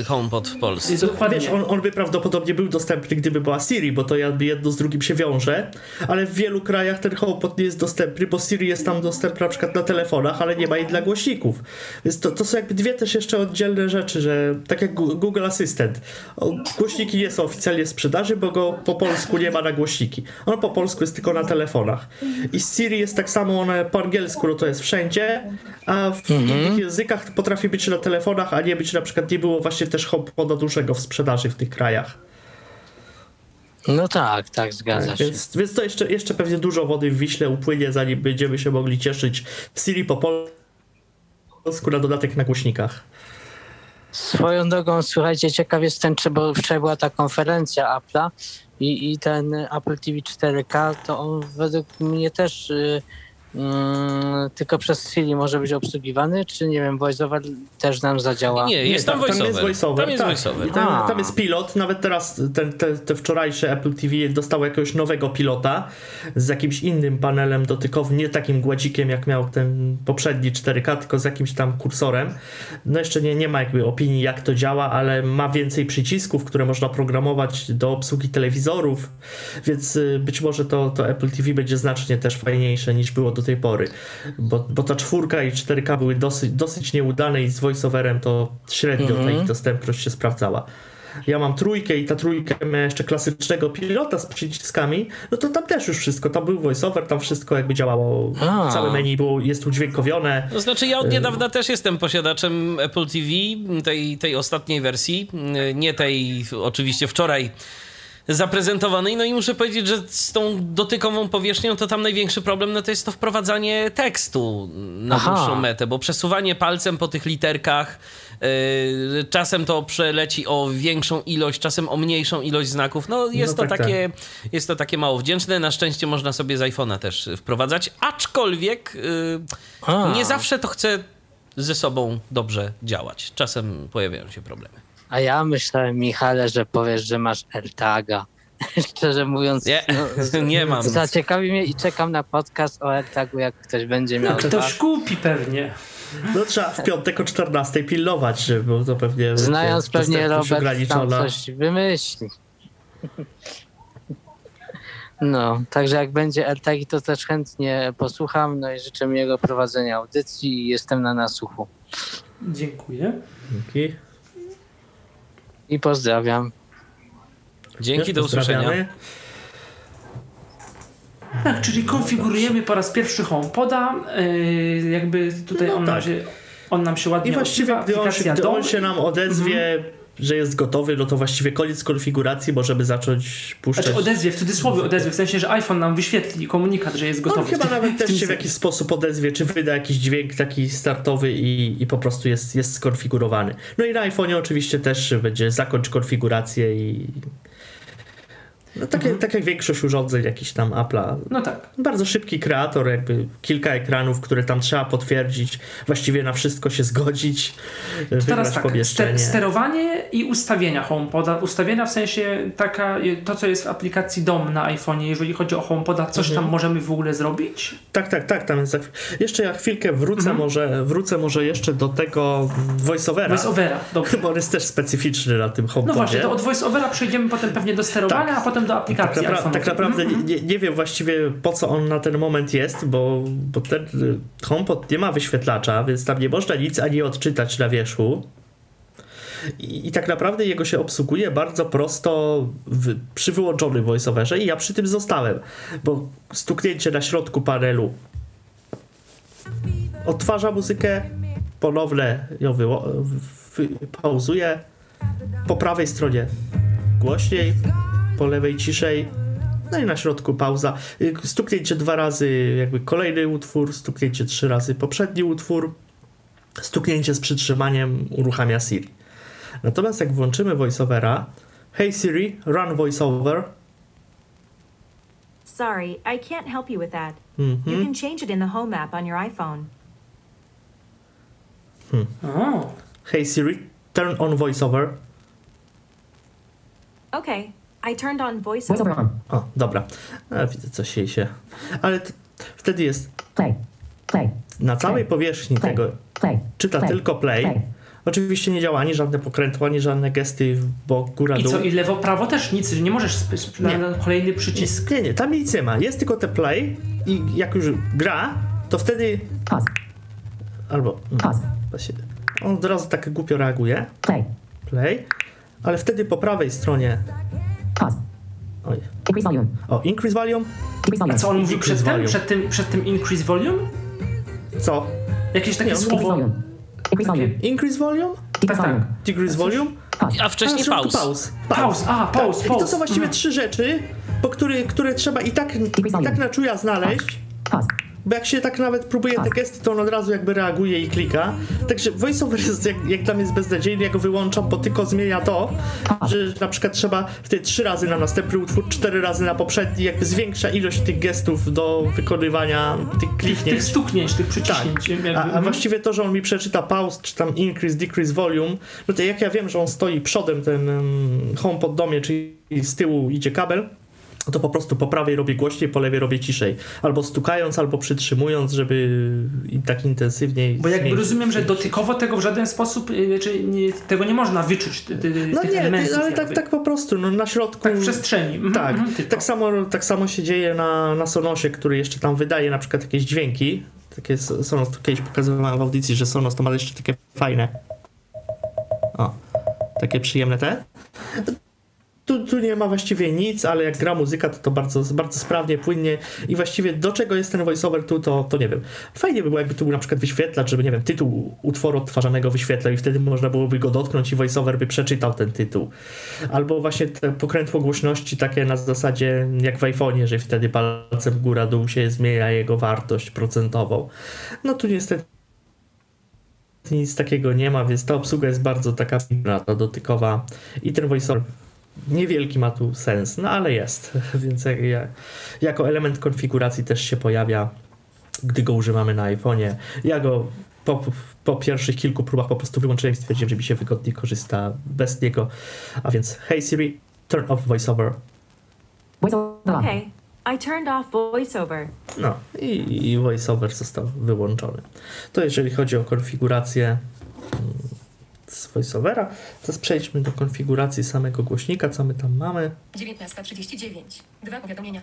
y, HomePod w Polsce. Dokładnie. Wiesz, on, on by prawdopodobnie był dostępny, gdyby była Siri, bo to jakby jedno z drugim się wiąże, ale w wielu krajach ten HomePod nie jest dostępny, bo Siri jest tam dostępna na przykład na telefonach, ale nie ma jej dla głośników. Więc to, to są jakby dwie też jeszcze oddzielne rzeczy, że tak jak Google Assistant, głośniki nie są oficjalnie sprzedawane, sprzedaży, bo go po polsku nie ma na głośniki. On po polsku jest tylko na telefonach. I z Siri jest tak samo, one po angielsku no to jest wszędzie, a w innych językach potrafi być na telefonach, a nie być na przykład, nie było właśnie też HomePoda dużego w sprzedaży w tych krajach. No tak, tak, zgadza się. Więc, więc to jeszcze, jeszcze pewnie dużo wody w Wiśle upłynie, zanim będziemy się mogli cieszyć Siri po polsku na dodatek na głośnikach. Swoją drogą, słuchajcie, ciekaw jestem, czy bo wczoraj była ta konferencja Apple'a i, i ten Apple TV 4K, to on według mnie też y, mm, tylko przez Siri może być obsługiwany, czy nie wiem, VoiceOver też nam zadziała? Nie, jest tam, tam, voiceover. jest voiceover. Tam jest tak. voiceover. Tam, A. tam jest pilot. Nawet teraz ten, te, te wczorajsze Apple TV dostało jakiegoś nowego pilota z jakimś innym panelem dotykowym, nie takim gładzikiem jak miał ten poprzedni 4K, tylko z jakimś tam kursorem. No jeszcze nie, nie ma jakby opinii jak to działa, ale ma więcej przycisków, które można programować do obsługi telewizorów, więc y, być może to, to Apple TV będzie znacznie też fajniejsze niż było do tej pory, bo, bo ta czwórka i 4K były dosyć, dosyć nieudane i z voiceoverem to średnio ta Mhm. ich dostępność się sprawdzała. Ja mam trójkę i ta trójka miała jeszcze klasycznego pilota z przyciskami, no to tam też już wszystko, tam był voiceover, tam wszystko jakby działało, A. całe menu było, jest udźwiękowione. To znaczy, ja od niedawna też jestem posiadaczem Apple TV, tej, tej ostatniej wersji, nie tej oczywiście wczoraj zaprezentowanej. No i muszę powiedzieć, że z tą dotykową powierzchnią to tam największy problem no to jest to wprowadzanie tekstu na Aha. dłuższą metę, bo przesuwanie palcem po tych literkach yy, czasem to przeleci o większą ilość, czasem o mniejszą ilość znaków. No jest, No to, tak, takie, jest to takie mało wdzięczne. Na szczęście można sobie z iPhone'a też wprowadzać, aczkolwiek yy, nie zawsze to chce ze sobą dobrze działać. Czasem pojawiają się problemy. A ja myślałem, Michale, że powiesz, że masz AirTaga. <laughs> Szczerze mówiąc, Nie, no, <laughs> nie mam. Zaciekawi mnie i czekam na podcast o AirTagu, jak ktoś będzie miał. dwa. Ktoś kupi pewnie. No trzeba w piątek o 14 pilnować, że- bo to pewnie Znając będzie pewnie Robert, tam coś wymyśli. No, także jak będzie AirTagi, to też chętnie posłucham. No i życzę miłego prowadzenia audycji i jestem na nasłuchu. Dziękuję. Dzięki. I pozdrawiam. Dzięki, do usłyszenia. Tak, czyli konfigurujemy po raz pierwszy HomePoda. Yy, jakby tutaj No on, nam tak. się, on nam się ładnie I właściwie, gdy on, się, gdy on się nam odezwie, że jest gotowy, no to właściwie koniec konfiguracji, możemy zacząć puszczać. Znaczy odezwie, w cudzysłowie odezwie, w sensie, że iPhone nam wyświetli komunikat, że jest No, gotowy. chyba w tym- nawet też się w jakiś sposób odezwie, czy wyda jakiś dźwięk taki startowy i, i po prostu jest, jest skonfigurowany. No i na iPhone'ie oczywiście też będzie zakończ konfigurację i... No, takie, tak jak większość urządzeń jakichś tam Apple'a. No tak. Bardzo szybki kreator, jakby kilka ekranów, które tam trzeba potwierdzić, właściwie na wszystko się zgodzić, Teraz wybrać tak, pomieszczenie. ster- sterowanie i ustawienia HomePoda. Ustawienia w sensie taka, to co jest w aplikacji DOM na iPhone'ie, jeżeli chodzi o HomePoda, coś Mhm. tam możemy w ogóle zrobić? Tak, tak, tak. Tam jest. Jeszcze ja chwilkę wrócę, Mhm. może, wrócę może jeszcze do tego voiceovera, VoiceOvera, dobrze. <laughs> bo on jest też specyficzny na tym No HomePodzie. właśnie, to od VoiceOvera przejdziemy potem pewnie do sterowania, Tak. a potem do Tak, aplikacji napra- iPhone'owej. tak naprawdę Mhm. nie, nie wiem właściwie po co on na ten moment jest, bo, bo ten HomePod nie ma wyświetlacza, więc tam nie można nic ani odczytać na wierzchu. I, I tak naprawdę jego się obsługuje bardzo prosto w, przy wyłączonym voiceoverze i ja przy tym zostałem, bo stuknięcie na środku panelu odtwarza muzykę, ponownie ją wyło- wy- pauzuje, po prawej stronie głośniej, po lewej ciszej, no i na środku pauza. Y, Stuknięcie dwa razy jakby kolejny utwór, stuknięcie trzy razy poprzedni utwór, stuknięcie z przytrzymaniem uruchamia Siri. Natomiast jak włączymy voiceovera, Hey Siri, run voiceover, Sorry, I can't help you with that. Mhm. You can change it in the Home app on your iPhone. O, Hey Siri, turn on voiceover. Okay, I turned on voiceover. On. O, dobra. A, widzę, coś jej się... Ale t- wtedy jest Play. Play. na całej powierzchni Play. tego Play. czyta Play. tylko play. Play. Oczywiście nie działa ani żadne pokrętło, ani żadne gesty w bok, góra, i dół. co, i lewo, prawo też nic, nie możesz sp- sp- Nie. na kolejny przycisk. Nie, nie, tam nic nie ma. Jest tylko te play i jak już gra, to wtedy Pause. albo mm, Pause. on od razu tak głupio reaguje. Play. Play, ale wtedy po prawej stronie Pause. Oj. Increase volume. O, increase volume. Volume. A co on mówi przedtem? volume. Przed tym, przed tym increase volume? Co? Jakieś takie Nie, słowo. volume. Increase volume. Increase volume? Decrease tak. volume. Decrease volume? A wcześniej pauz. pauz. Pauz, a, pauz, tak. I pauz. to są właściwie Mhm. trzy rzeczy, po które, które trzeba i tak, i tak na czuja znaleźć. Pause. Bo jak się tak nawet próbuje te gesty, to on od razu jakby reaguje i klika. Także voiceover jest jak, jak dla mnie jest beznadziejny, ja go wyłączam, bo tylko zmienia to, że na przykład trzeba wtedy trzy razy na następny utwór, cztery razy na poprzedni, jakby zwiększa ilość tych gestów do wykonywania tych kliknięć. tych stuknięć, tych przyciśnięć. jakby, Tak. A, a właściwie to, że on mi przeczyta pause, czy tam increase, decrease volume, no to jak ja wiem, że on stoi przodem, ten um, home pod domie, czyli z tyłu idzie kabel, to po prostu po prawej robię głośniej, po lewej robię ciszej. Albo stukając, albo przytrzymując, żeby i tak intensywniej. Bo jakby rozumiem, że dotykowo tego w żaden sposób, y, czy nie, tego nie można wyczuć, ty, ty, No nie, elementów. ale tak, jakby. tak po prostu, no na środku. Tak w przestrzeni. Mhm, Tak, mhm, tak, samo, tak samo się dzieje na, na Sonosie, który jeszcze tam wydaje na przykład jakieś dźwięki. Takie Sonos, to kiedyś pokazywałem w audycji, że Sonos to ma jeszcze takie fajne. O, takie przyjemne te. Tu, tu nie ma właściwie nic, ale jak gra muzyka, to to bardzo, bardzo sprawnie, płynnie i właściwie do czego jest ten voiceover tu, to, to nie wiem. Fajnie by było, jakby tu był na przykład wyświetlacz, żeby, nie wiem, tytuł utworu odtwarzanego wyświetlał i wtedy można byłoby go dotknąć i voiceover by przeczytał ten tytuł. Albo właśnie te pokrętło głośności takie na zasadzie jak w iPhone'ie, że wtedy palcem góra-dół się zmienia jego wartość procentową. No tu niestety nic takiego nie ma, więc ta obsługa jest bardzo taka ta dotykowa i ten voiceover niewielki ma tu sens, no ale jest, <laughs> więc jak, ja, jako element konfiguracji też się pojawia, gdy go używamy na iPhone'ie. Ja go po, po pierwszych kilku próbach po prostu wyłączyłem i stwierdziłem, że mi się wygodnie korzysta bez niego. A więc hey Siri, turn off voiceover. Okay, I turned off voiceover. No i, i voiceover został wyłączony. To jeżeli chodzi o konfigurację mm, z voiceovera, teraz przejdźmy do konfiguracji samego głośnika, co my tam mamy. 19.39. Dwa powiadomienia.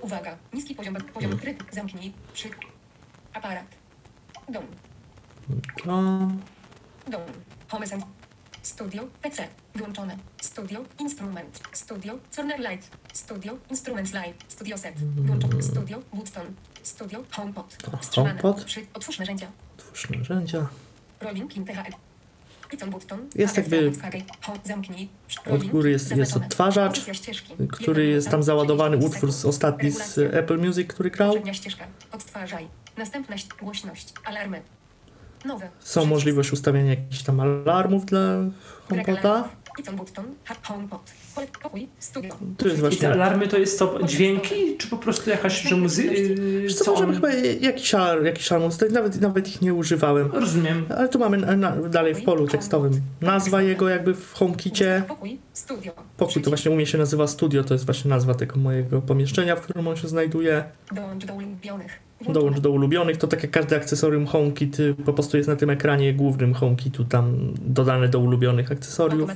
Uwaga. Niski poziom, poziom tryb. Zamknij. Przy. Aparat. Dom. To Dom. Home. Studio. PC. Wyłączone. Studio. Instrument. Studio. Corner Light. Studio. Instruments Light. Studio Set. Wyłączone. Studio. Button. Studio. HomePod. Wstrzymane. HomePod. Przy. Otwórz narzędzia. twórz narzędzia. Rolling Pin THL. Jest jakby-. Od góry jest, jest odtwarzacz, który jest tam załadowany 30 utwór z ostatni z. Apple Music, który grał. Są możliwość ustawienia jakichś tam alarmów dla HomePoda. Alarmów. Python button. Ha- HomePod. Pole- Pokój. Studio. Tu jest I te właśnie... alarmy to jest co, dźwięki, czy po prostu jakaś, że muzyka? Wiesz co, możemy chyba jakiś alarm, jakiś alarm ustawić, nawet, nawet ich nie używałem. Rozumiem. Ale tu mamy na, na, dalej w polu tekstowym nazwa jego jakby w HomeKicie. Pokój. Studio. Pokój to właśnie u mnie się nazywa studio, to jest właśnie nazwa tego mojego pomieszczenia, w którym on się znajduje. Dołącz do ulubionych. Dołącz do ulubionych, to tak jak każde akcesorium HomeKit po prostu jest na tym ekranie głównym HomeKitu tam dodane do ulubionych akcesoriów.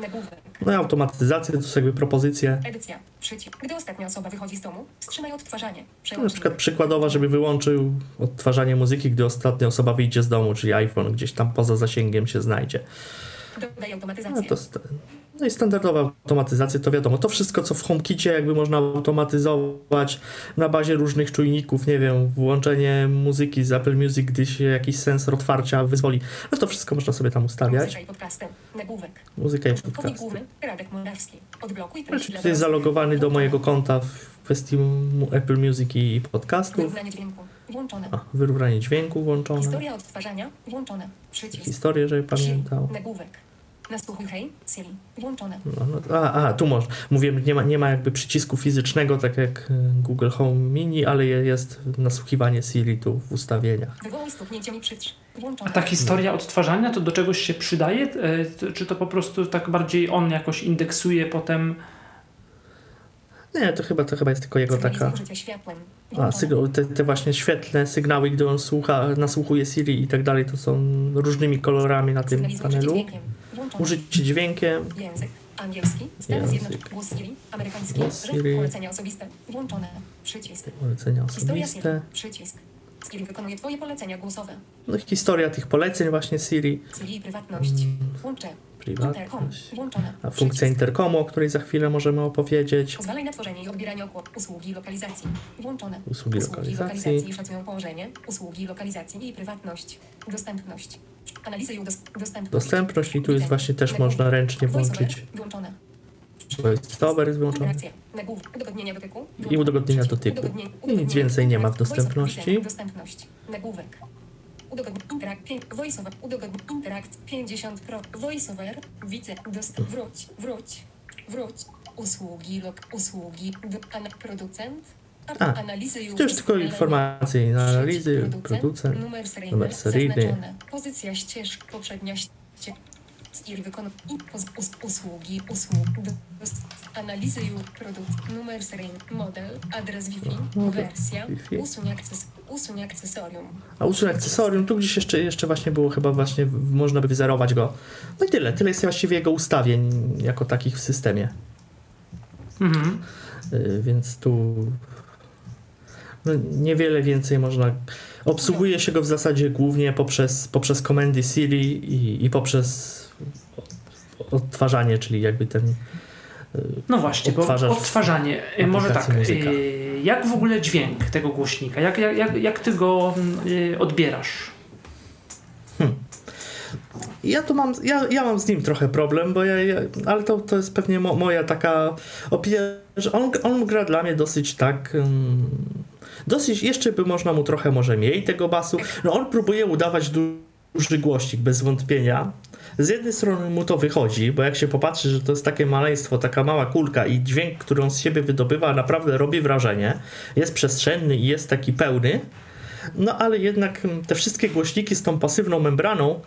Nagłówek. No i automatyzację, to są jakby propozycje. Edycja. Przycisk. Gdy ostatnia osoba wychodzi z domu, wstrzymaj odtwarzanie. Na Przełącznik. przykład przykładowa, żeby wyłączył odtwarzanie muzyki, gdy ostatnia osoba wyjdzie z domu, czyli iPhone gdzieś tam poza zasięgiem się znajdzie. Dodaj No, automatyzację. to st- no i standardowa automatyzacja, to wiadomo, to wszystko, co w HomeKicie jakby można automatyzować na bazie różnych czujników, nie wiem, włączenie muzyki z Apple Music, gdy się jakiś sensor otwarcia wyzwoli, no to wszystko można sobie tam ustawiać. Muzyka i podcasty. Nagłówek. Muzyka i. Radek Morawski. Odblokuj jest zalogowany do mojego konta w kwestii Apple Music i podcastów. Wyrównanie dźwięku. Włączone. A, wyrównanie dźwięku włączone. Historia odtwarzania. Włączone. Przycisk. Historię, żeby pamiętał. Nagłówek. Nasłuchuj hej. Siri. Włączone. No, no, a, a, tu może. Mówiłem, nie ma, nie ma jakby przycisku fizycznego, tak jak y, Google Home Mini, ale je- jest nasłuchiwanie Siri tu w ustawieniach. Wywołuj stuknięciem i przytrz. A ta historia odtwarzania to do czegoś się przydaje? E, Czy to po prostu tak bardziej on jakoś indeksuje potem? Nie, to chyba, to chyba jest tylko jego taka... A, te, te właśnie świetlne sygnały, gdy on słucha, nasłuchuje Siri i tak dalej, to są różnymi kolorami na tym panelu. Użycie dźwiękiem, Język. Angielski. Stany. Zjednoczone. Głos Siri. Amerykański. Siri. Polecenia osobiste. Włączone. Przycisk. polecenia osobiste. Przycisk. Siri wykonuje Twoje polecenia głosowe. No i historia tych poleceń właśnie Siri. Siri prywatność. Mm. Prywatność. A funkcja interkomu, o której za chwilę możemy opowiedzieć. Pozwalaj na tworzenie i odbieranie. Usługi lokalizacji. Włączone. Usługi lokalizacji. lokalizacji szacują położenie. Usługi lokalizacji i prywatność. Dostępność. Analizy i dostępność. Dostępność i tu jest właśnie też można ręcznie włączyć. Włączone. VoiceOver jest dotyku. I udogodnienia dotyku. I nic więcej nie ma w dostępności. Dostępność. Nagłówek. Udogodnienie. Interak. pię- Voiceover. Udogodnienie. Interakt. 50 pro. Voiceover. Widzę. Dost. Wróć. Wróć. Wróć. Usługi. Lok. Usługi. Do, an, producent. A, analizy i To już tylko informacje na analizy, Producent, producent. numer seryjny, numer seryjny. Pozycja ścieżki, poprzednia ścieżka. Wykon i us, usługi, usług, analizy i produkt, numer seryjny, model, adres Wi-Fi, Model wersja, Wi-Fi. usuń, akces, usuń akcesorium. A usuń akcesorium, tu gdzieś jeszcze, jeszcze właśnie było chyba właśnie, można by wyzerować go. No i tyle, tyle jest właściwie jego ustawień jako takich w systemie. Mhm. Y, Więc tu no, niewiele więcej można. Obsługuje się go w zasadzie głównie poprzez, poprzez komendy Siri i, i poprzez odtwarzanie, czyli jakby ten. No właśnie, bo odtwarzanie. y, Może tak, muzyka. y, jak w ogóle dźwięk tego głośnika? Jak, jak, jak, ty go y, odbierasz? Ja tu mam, ja, ja mam z nim trochę problem, bo ja, ja ale to, to jest pewnie mo, moja taka opinia, że on, on gra dla mnie dosyć tak. Um, dosyć, jeszcze by można mu trochę może mniej tego basu. No on próbuje udawać du- duży głośnik, bez wątpienia. Z jednej strony mu to wychodzi, bo jak się popatrzy, że to jest takie maleństwo, taka mała kulka i dźwięk, który on z siebie wydobywa, naprawdę robi wrażenie. Jest przestrzenny i jest taki pełny. No ale jednak mm, te wszystkie głośniki z tą pasywną membraną,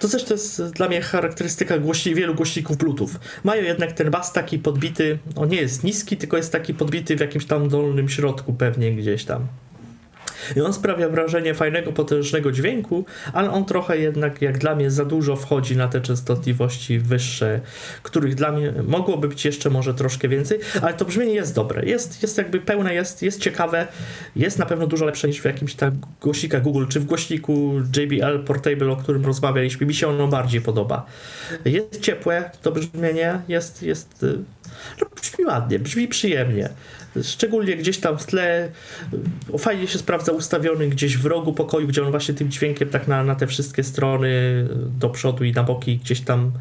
to też to jest dla mnie charakterystyka głośni, wielu głośników Bluetooth. Mają jednak ten bas taki podbity, on nie jest niski, tylko jest taki podbity w jakimś tam dolnym środku pewnie gdzieś tam. I on sprawia wrażenie fajnego, potężnego dźwięku, ale on trochę jednak, jak dla mnie, za dużo wchodzi na te częstotliwości wyższe, których dla mnie mogłoby być jeszcze może troszkę więcej, ale to brzmienie jest dobre, jest, jest jakby pełne, jest, jest ciekawe, jest na pewno dużo lepsze niż w jakimś tam głośnikach Google, czy w głośniku JBL Portable, o którym rozmawialiśmy, mi się ono bardziej podoba. Jest ciepłe to brzmienie, jest, jest y, no, brzmi ładnie, brzmi przyjemnie. Szczególnie gdzieś tam w tle fajnie się sprawdza ustawiony gdzieś w rogu pokoju, gdzie on właśnie tym dźwiękiem tak na, na te wszystkie strony do przodu i na boki gdzieś tam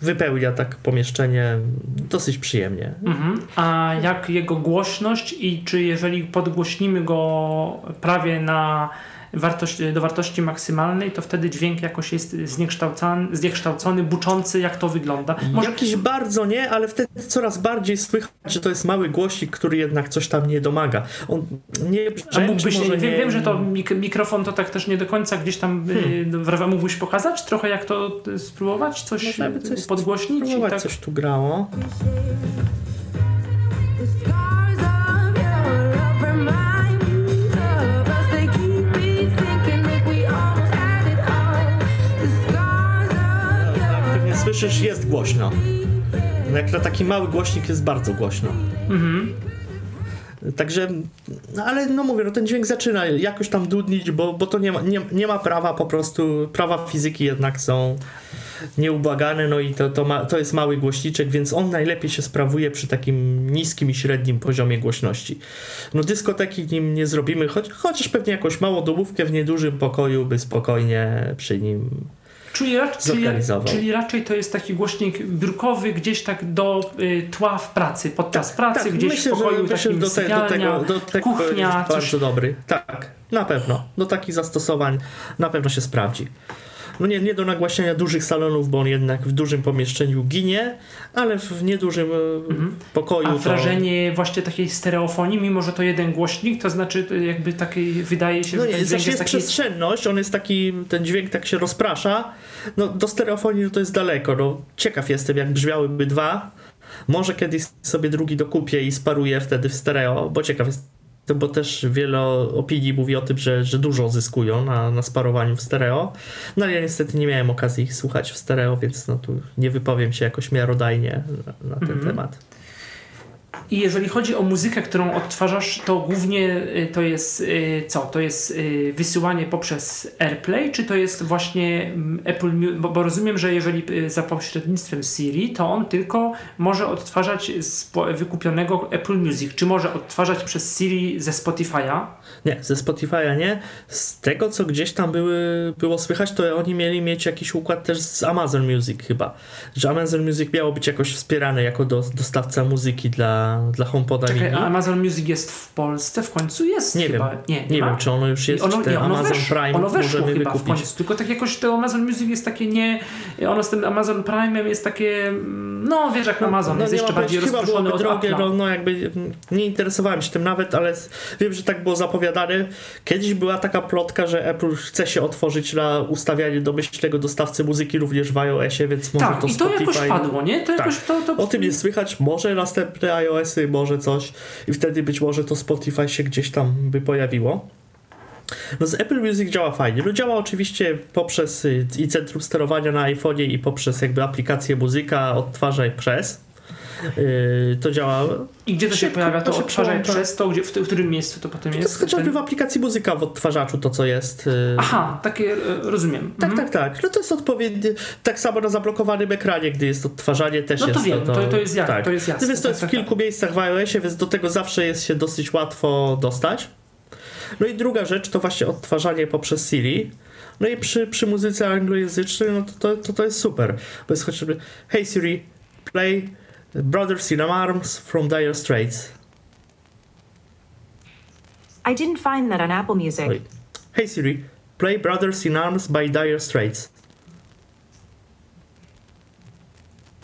wypełnia tak pomieszczenie dosyć przyjemnie. Mhm. A jak jego głośność i czy jeżeli podgłośnimy go prawie na wartość, do wartości maksymalnej, to wtedy dźwięk jakoś jest zniekształcony, zniekształcony buczący, jak to wygląda? Może Jakiś bardzo nie, ale wtedy coraz bardziej słychać, że to jest mały głośnik, który jednak coś tam nie domaga. On nie A mógłbyś, może wiem, nie... wiem, że to mik mikrofon to tak też nie do końca gdzieś tam hmm. mógłbyś pokazać trochę jak to y, spróbować, coś, Można by coś podgłośnić spróbować, tak. coś tu grało. Słyszysz, jest głośno. No Jak na taki mały głośnik jest bardzo głośno. Mhm. Także, no ale no mówię, no ten dźwięk zaczyna jakoś tam dudnić, bo, bo to nie ma, nie, nie ma prawa po prostu, prawa fizyki jednak są nieubłagane, no i to, to, ma, to jest mały głośniczek, więc on najlepiej się sprawuje przy takim niskim i średnim poziomie głośności. No dyskoteki nim nie zrobimy, choć, chociaż pewnie jakąś małą domówkę w niedużym pokoju by spokojnie przy nim Czyli, czyli, czyli raczej to jest taki głośnik biurkowy gdzieś tak do y, tła w pracy, podczas pracy, tak, gdzieś myślę, w pokoju że, takim do, te, do tego, do tego kuchnia, jest coś. bardzo dobry. Tak, na pewno. Do takich zastosowań na pewno się sprawdzi. No nie, nie do nagłaśniania dużych salonów, bo on jednak w dużym pomieszczeniu ginie, ale w niedużym e, pokoju Mhm. A to... wrażenie właśnie takiej stereofonii, mimo że to jeden głośnik, to znaczy y, jakby taki, wydaje się, No że nie, ten znaczy jest jest taki... przestrzenność, on jest taki, ten dźwięk tak się rozprasza. No do stereofonii no to jest daleko. No, ciekaw jestem, jak brzmiałyby dwa. Może kiedyś sobie drugi dokupię i sparuję wtedy w stereo, bo ciekaw jestem, bo też wiele opinii mówi o tym, że, że dużo zyskują na, na sparowaniu w stereo. No ale ja niestety nie miałem okazji ich słuchać w stereo, więc no tu nie wypowiem się jakoś miarodajnie na, na ten Mhm. temat. I jeżeli chodzi o muzykę, którą odtwarzasz, to głównie y, to jest y, co? To jest y, wysyłanie poprzez AirPlay, czy to jest właśnie mm, Apple Music? Bo, bo rozumiem, że jeżeli za pośrednictwem Siri, to on tylko może odtwarzać z wykupionego Apple Music. Czy może odtwarzać przez Siri ze Spotify'a? Nie, ze Spotify'a nie. Z tego, co gdzieś tam były, było słychać, to oni mieli mieć jakiś układ też z Amazon Music chyba. Że Amazon Music miało być jakoś wspierane jako do, dostawca muzyki dla, dla HomePoda Czekaj, mini. a Amazon Music jest w Polsce? W końcu jest Nie chyba. wiem, Nie, nie ma? wiem, czy ono już jest, ono, czy ten nie, ono Amazon weszło, Prime ono weszło możemy chyba w wykupić. końcu, tylko tak jakoś to Amazon Music jest takie nie, ono z tym Amazon Prime'em jest takie, mm, no wiesz jak Amazon, jest nie jeszcze bardziej rozproszony od drogie, no, no jakby nie interesowałem się tym nawet, ale wiem, że tak było zapowiadane. Kiedyś była taka plotka, że Apple chce się otworzyć na ustawianie domyślnego dostawcy muzyki również w iOSie, więc może Tak, to i to Spotify... jakoś padło, nie? To Tak. jakoś to, to... O tym jest słychać, może następne iOSy, może coś i wtedy być może to Spotify się gdzieś tam by pojawiło. No z Apple Music działa fajnie. No działa oczywiście poprzez y, i centrum sterowania na iPhone'ie i poprzez jakby aplikację muzyka odtwarzaj przez. Yy, to działa. I gdzie to się szybko, pojawia? To to się przełącza. przez to, gdzie, w, w którym miejscu to potem To jest? jest chociażby Ten- w aplikacji muzyka w odtwarzaczu to co jest. yy. Aha, takie, e, rozumiem. Tak, Mhm. tak, tak. No to jest odpowiednie. Tak samo na zablokowanym ekranie, gdy jest odtwarzanie, też No to jest wiem, to- to jest jak- to jest jasne, Natomiast to tak, jest w tak, kilku miejscach w iOSie, więc do tego zawsze jest się dosyć łatwo dostać. No i druga rzecz to właśnie odtwarzanie poprzez Siri. No i przy, przy muzyce anglojęzycznej, no to, to, to, to jest super. Bo jest chociażby Hey Siri, play Brothers in Arms from Dire Straits. I didn't find that on Apple Music. Oj. Hey Siri, play Brothers in Arms by Dire Straits.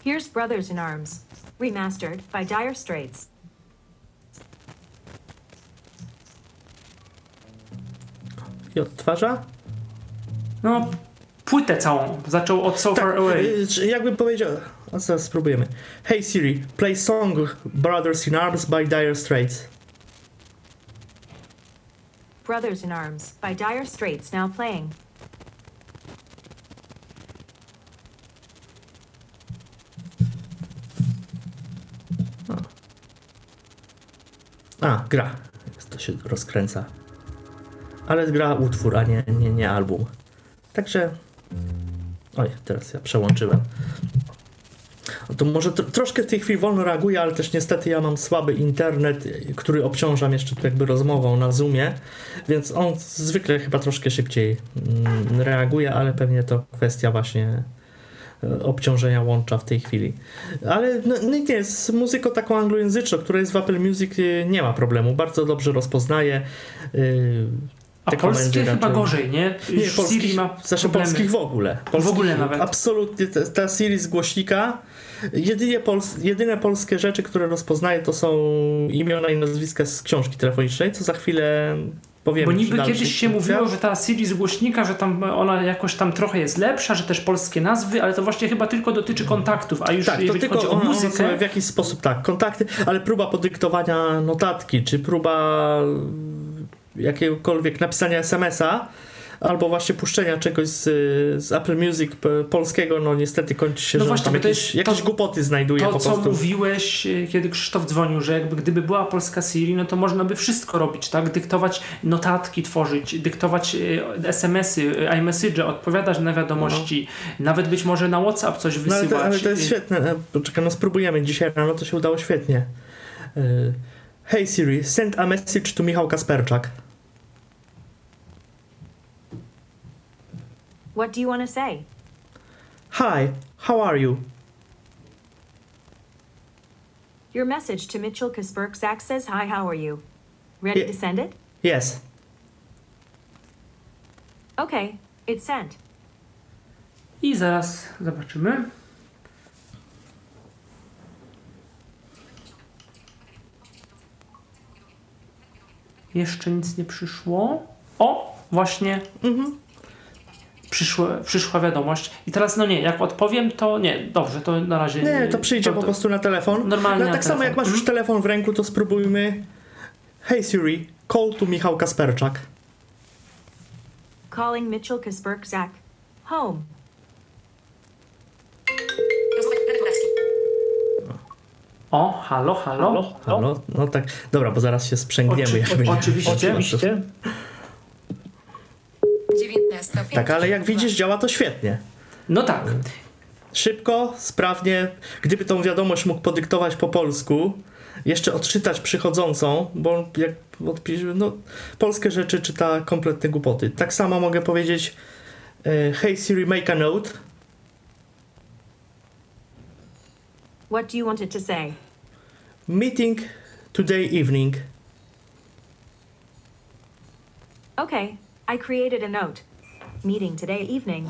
Here's Brothers in Arms, remastered by Dire Straits. I odtwarza? No, płytę całą. Zaczął od So Far Away. y, czy jakbym powiedział. A zaraz spróbujemy. Hey Siri, play song Brothers in Arms by Dire Straits. Brothers in Arms by Dire Straits now playing. A, gra. To się rozkręca. Ale gra utwór, a nie, nie, nie album. Także. Oj, teraz ja przełączyłem. No to może tr- troszkę w tej chwili wolno reaguje, ale też niestety ja mam słaby internet, który obciążam jeszcze tu jakby rozmową na Zoomie, więc on zwykle chyba troszkę szybciej mm, reaguje, ale pewnie to kwestia właśnie e, obciążenia łącza w tej chwili. Ale no, no nie, z muzyką taką anglojęzyczną, która jest w Apple Music y, nie ma problemu, bardzo dobrze rozpoznaje y, A te polskie chyba gorzej, nie? Nie, polskich, Siri ma znaczy polskich w ogóle. Polskich, ogóle nawet. Absolutnie, ta, ta Siri z głośnika, jedynie pols, jedyne polskie rzeczy, które rozpoznaje to są imiona i nazwiska z książki telefonicznej, co za chwilę powiem. Bo niby kiedyś się mówiło, że ta Siri z głośnika, że tam ona jakoś tam trochę jest lepsza, że też polskie nazwy, ale to właśnie chyba tylko dotyczy kontaktów, a już Tak, to jeżeli tylko chodzi o on muzykę, w jakiś sposób tak, kontakty, ale próba podyktowania notatki, czy próba jakiegokolwiek napisania SMS-a, albo właśnie puszczenia czegoś z, z Apple Music polskiego, no niestety kończy się, No że właśnie, tam bo to jakieś, jakieś głupoty znajduje to po co prostu. mówiłeś, e, kiedy Krzysztof dzwonił, że jakby gdyby była polska Siri, no to można by wszystko robić, tak? Dyktować notatki, tworzyć, dyktować e, SMS-y, iMessage, odpowiadać na wiadomości, nawet być może na WhatsApp coś No ale, wysyłać. to, ale to jest E, świetne. E, Poczekaj, no spróbujemy dzisiaj rano, to się udało świetnie. Hey Siri, send a message to Michał Kasperczak. What do you want to say? Hi, how are you? Your message to Mitchell Kasperczak says, Hi, how are you? Ready to send it? Yes. Okay, it's sent. I zaraz zobaczymy. Jeszcze nic nie przyszło. O, właśnie. Przyszła, przyszła wiadomość. I teraz, no nie, jak odpowiem, to nie, dobrze, to na razie. Nie, to przyjdzie po prostu na telefon. Normalnie No, na tak samo jak masz już telefon w ręku, to spróbujmy. Hey Siri, call to Michał Kasperczak. Calling Mitchell Kasperczak. Home. O, halo, halo. Halo? No tak, dobra, bo zaraz się sprzęgniemy. Oczy- nie- oczywiście. Oczywiście. 19. Tak, ale jak widzisz, działa to świetnie. No tak. Szybko, sprawnie. Gdyby tą wiadomość mógł podyktować po polsku, jeszcze odczytać przychodzącą, bo jak odpisze, no, polskie rzeczy czyta kompletne głupoty. Tak samo mogę powiedzieć e, Hey Siri, make a note. What do you want it to say? Meeting today evening. Okay, I created a note. Meeting today evening.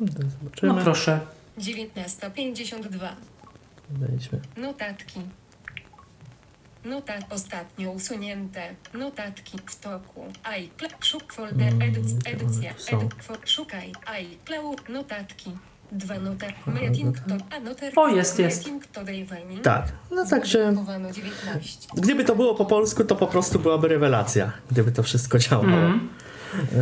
Zobaczymy. No proszę. 19.52. Wejdźmy. Notatki. Notat ostatnio usunięte. Notatki w toku. iCloud. Szuk folder. Edyc, edycja. tu są. Edyc, szukaj. iCloud. Notatki. Dwa notatki. Meeting to... A O, jest, jest. Tak, no także Zablokowano 19. gdyby to było po polsku, to po prostu byłaby rewelacja, gdyby to wszystko działało. Mhm. E,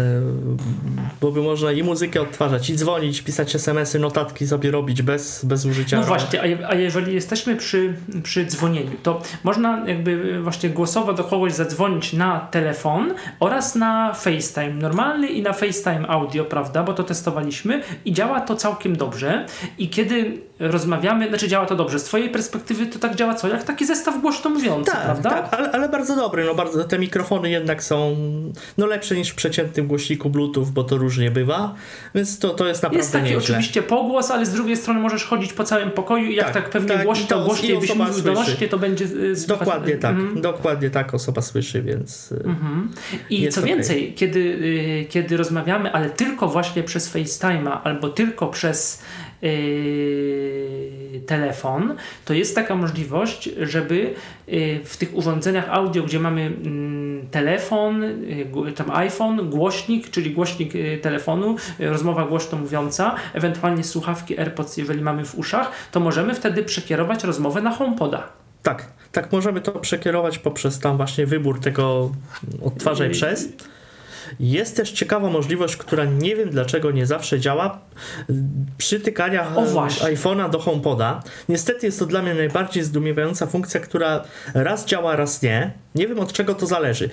Bo by można i muzykę odtwarzać, i dzwonić, pisać SMS-y, notatki sobie robić bez, bez użycia No właśnie, a, a jeżeli jesteśmy przy, przy dzwonieniu, to można jakby właśnie głosowo do kogoś zadzwonić na telefon oraz na FaceTime normalny i na FaceTime audio, prawda? Bo to testowaliśmy i działa to całkiem dobrze. I kiedy rozmawiamy, znaczy działa to dobrze, z Twojej perspektywy to tak działa co? Jak taki zestaw głośno mówiący, Tak, prawda? tak ale, ale bardzo dobry. No bardzo, te mikrofony jednak są no, lepsze niż w przeciętnym głośniku Bluetooth, bo to różnie bywa, więc to, to jest naprawdę Jest taki nieźle. oczywiście pogłos, ale z drugiej strony możesz chodzić po całym pokoju i jak Tak, tak, pewnie tak, głośno, to- głośniej byś mówił donośnie, to będzie y, słychać. Dokładnie tak, Mhm. dokładnie tak osoba słyszy, więc y, Mhm. I co okej. więcej, kiedy, y, kiedy rozmawiamy, ale tylko właśnie przez FaceTime'a albo tylko przez telefon, to jest taka możliwość, żeby w tych urządzeniach audio, gdzie mamy mm, telefon, y, tam iPhone, głośnik, czyli głośnik y, telefonu, y, rozmowa głośno mówiąca, ewentualnie słuchawki AirPods, jeżeli mamy w uszach, to możemy wtedy przekierować rozmowę na HomePoda. tak, tak możemy to przekierować poprzez tam właśnie wybór tego odtwarzaj I- przez. Jest też ciekawa możliwość, która nie wiem dlaczego nie zawsze działa, przytykania iPhone'a do HomePoda. Niestety jest to dla mnie najbardziej zdumiewająca funkcja, która raz działa, raz nie. Nie wiem od czego to zależy.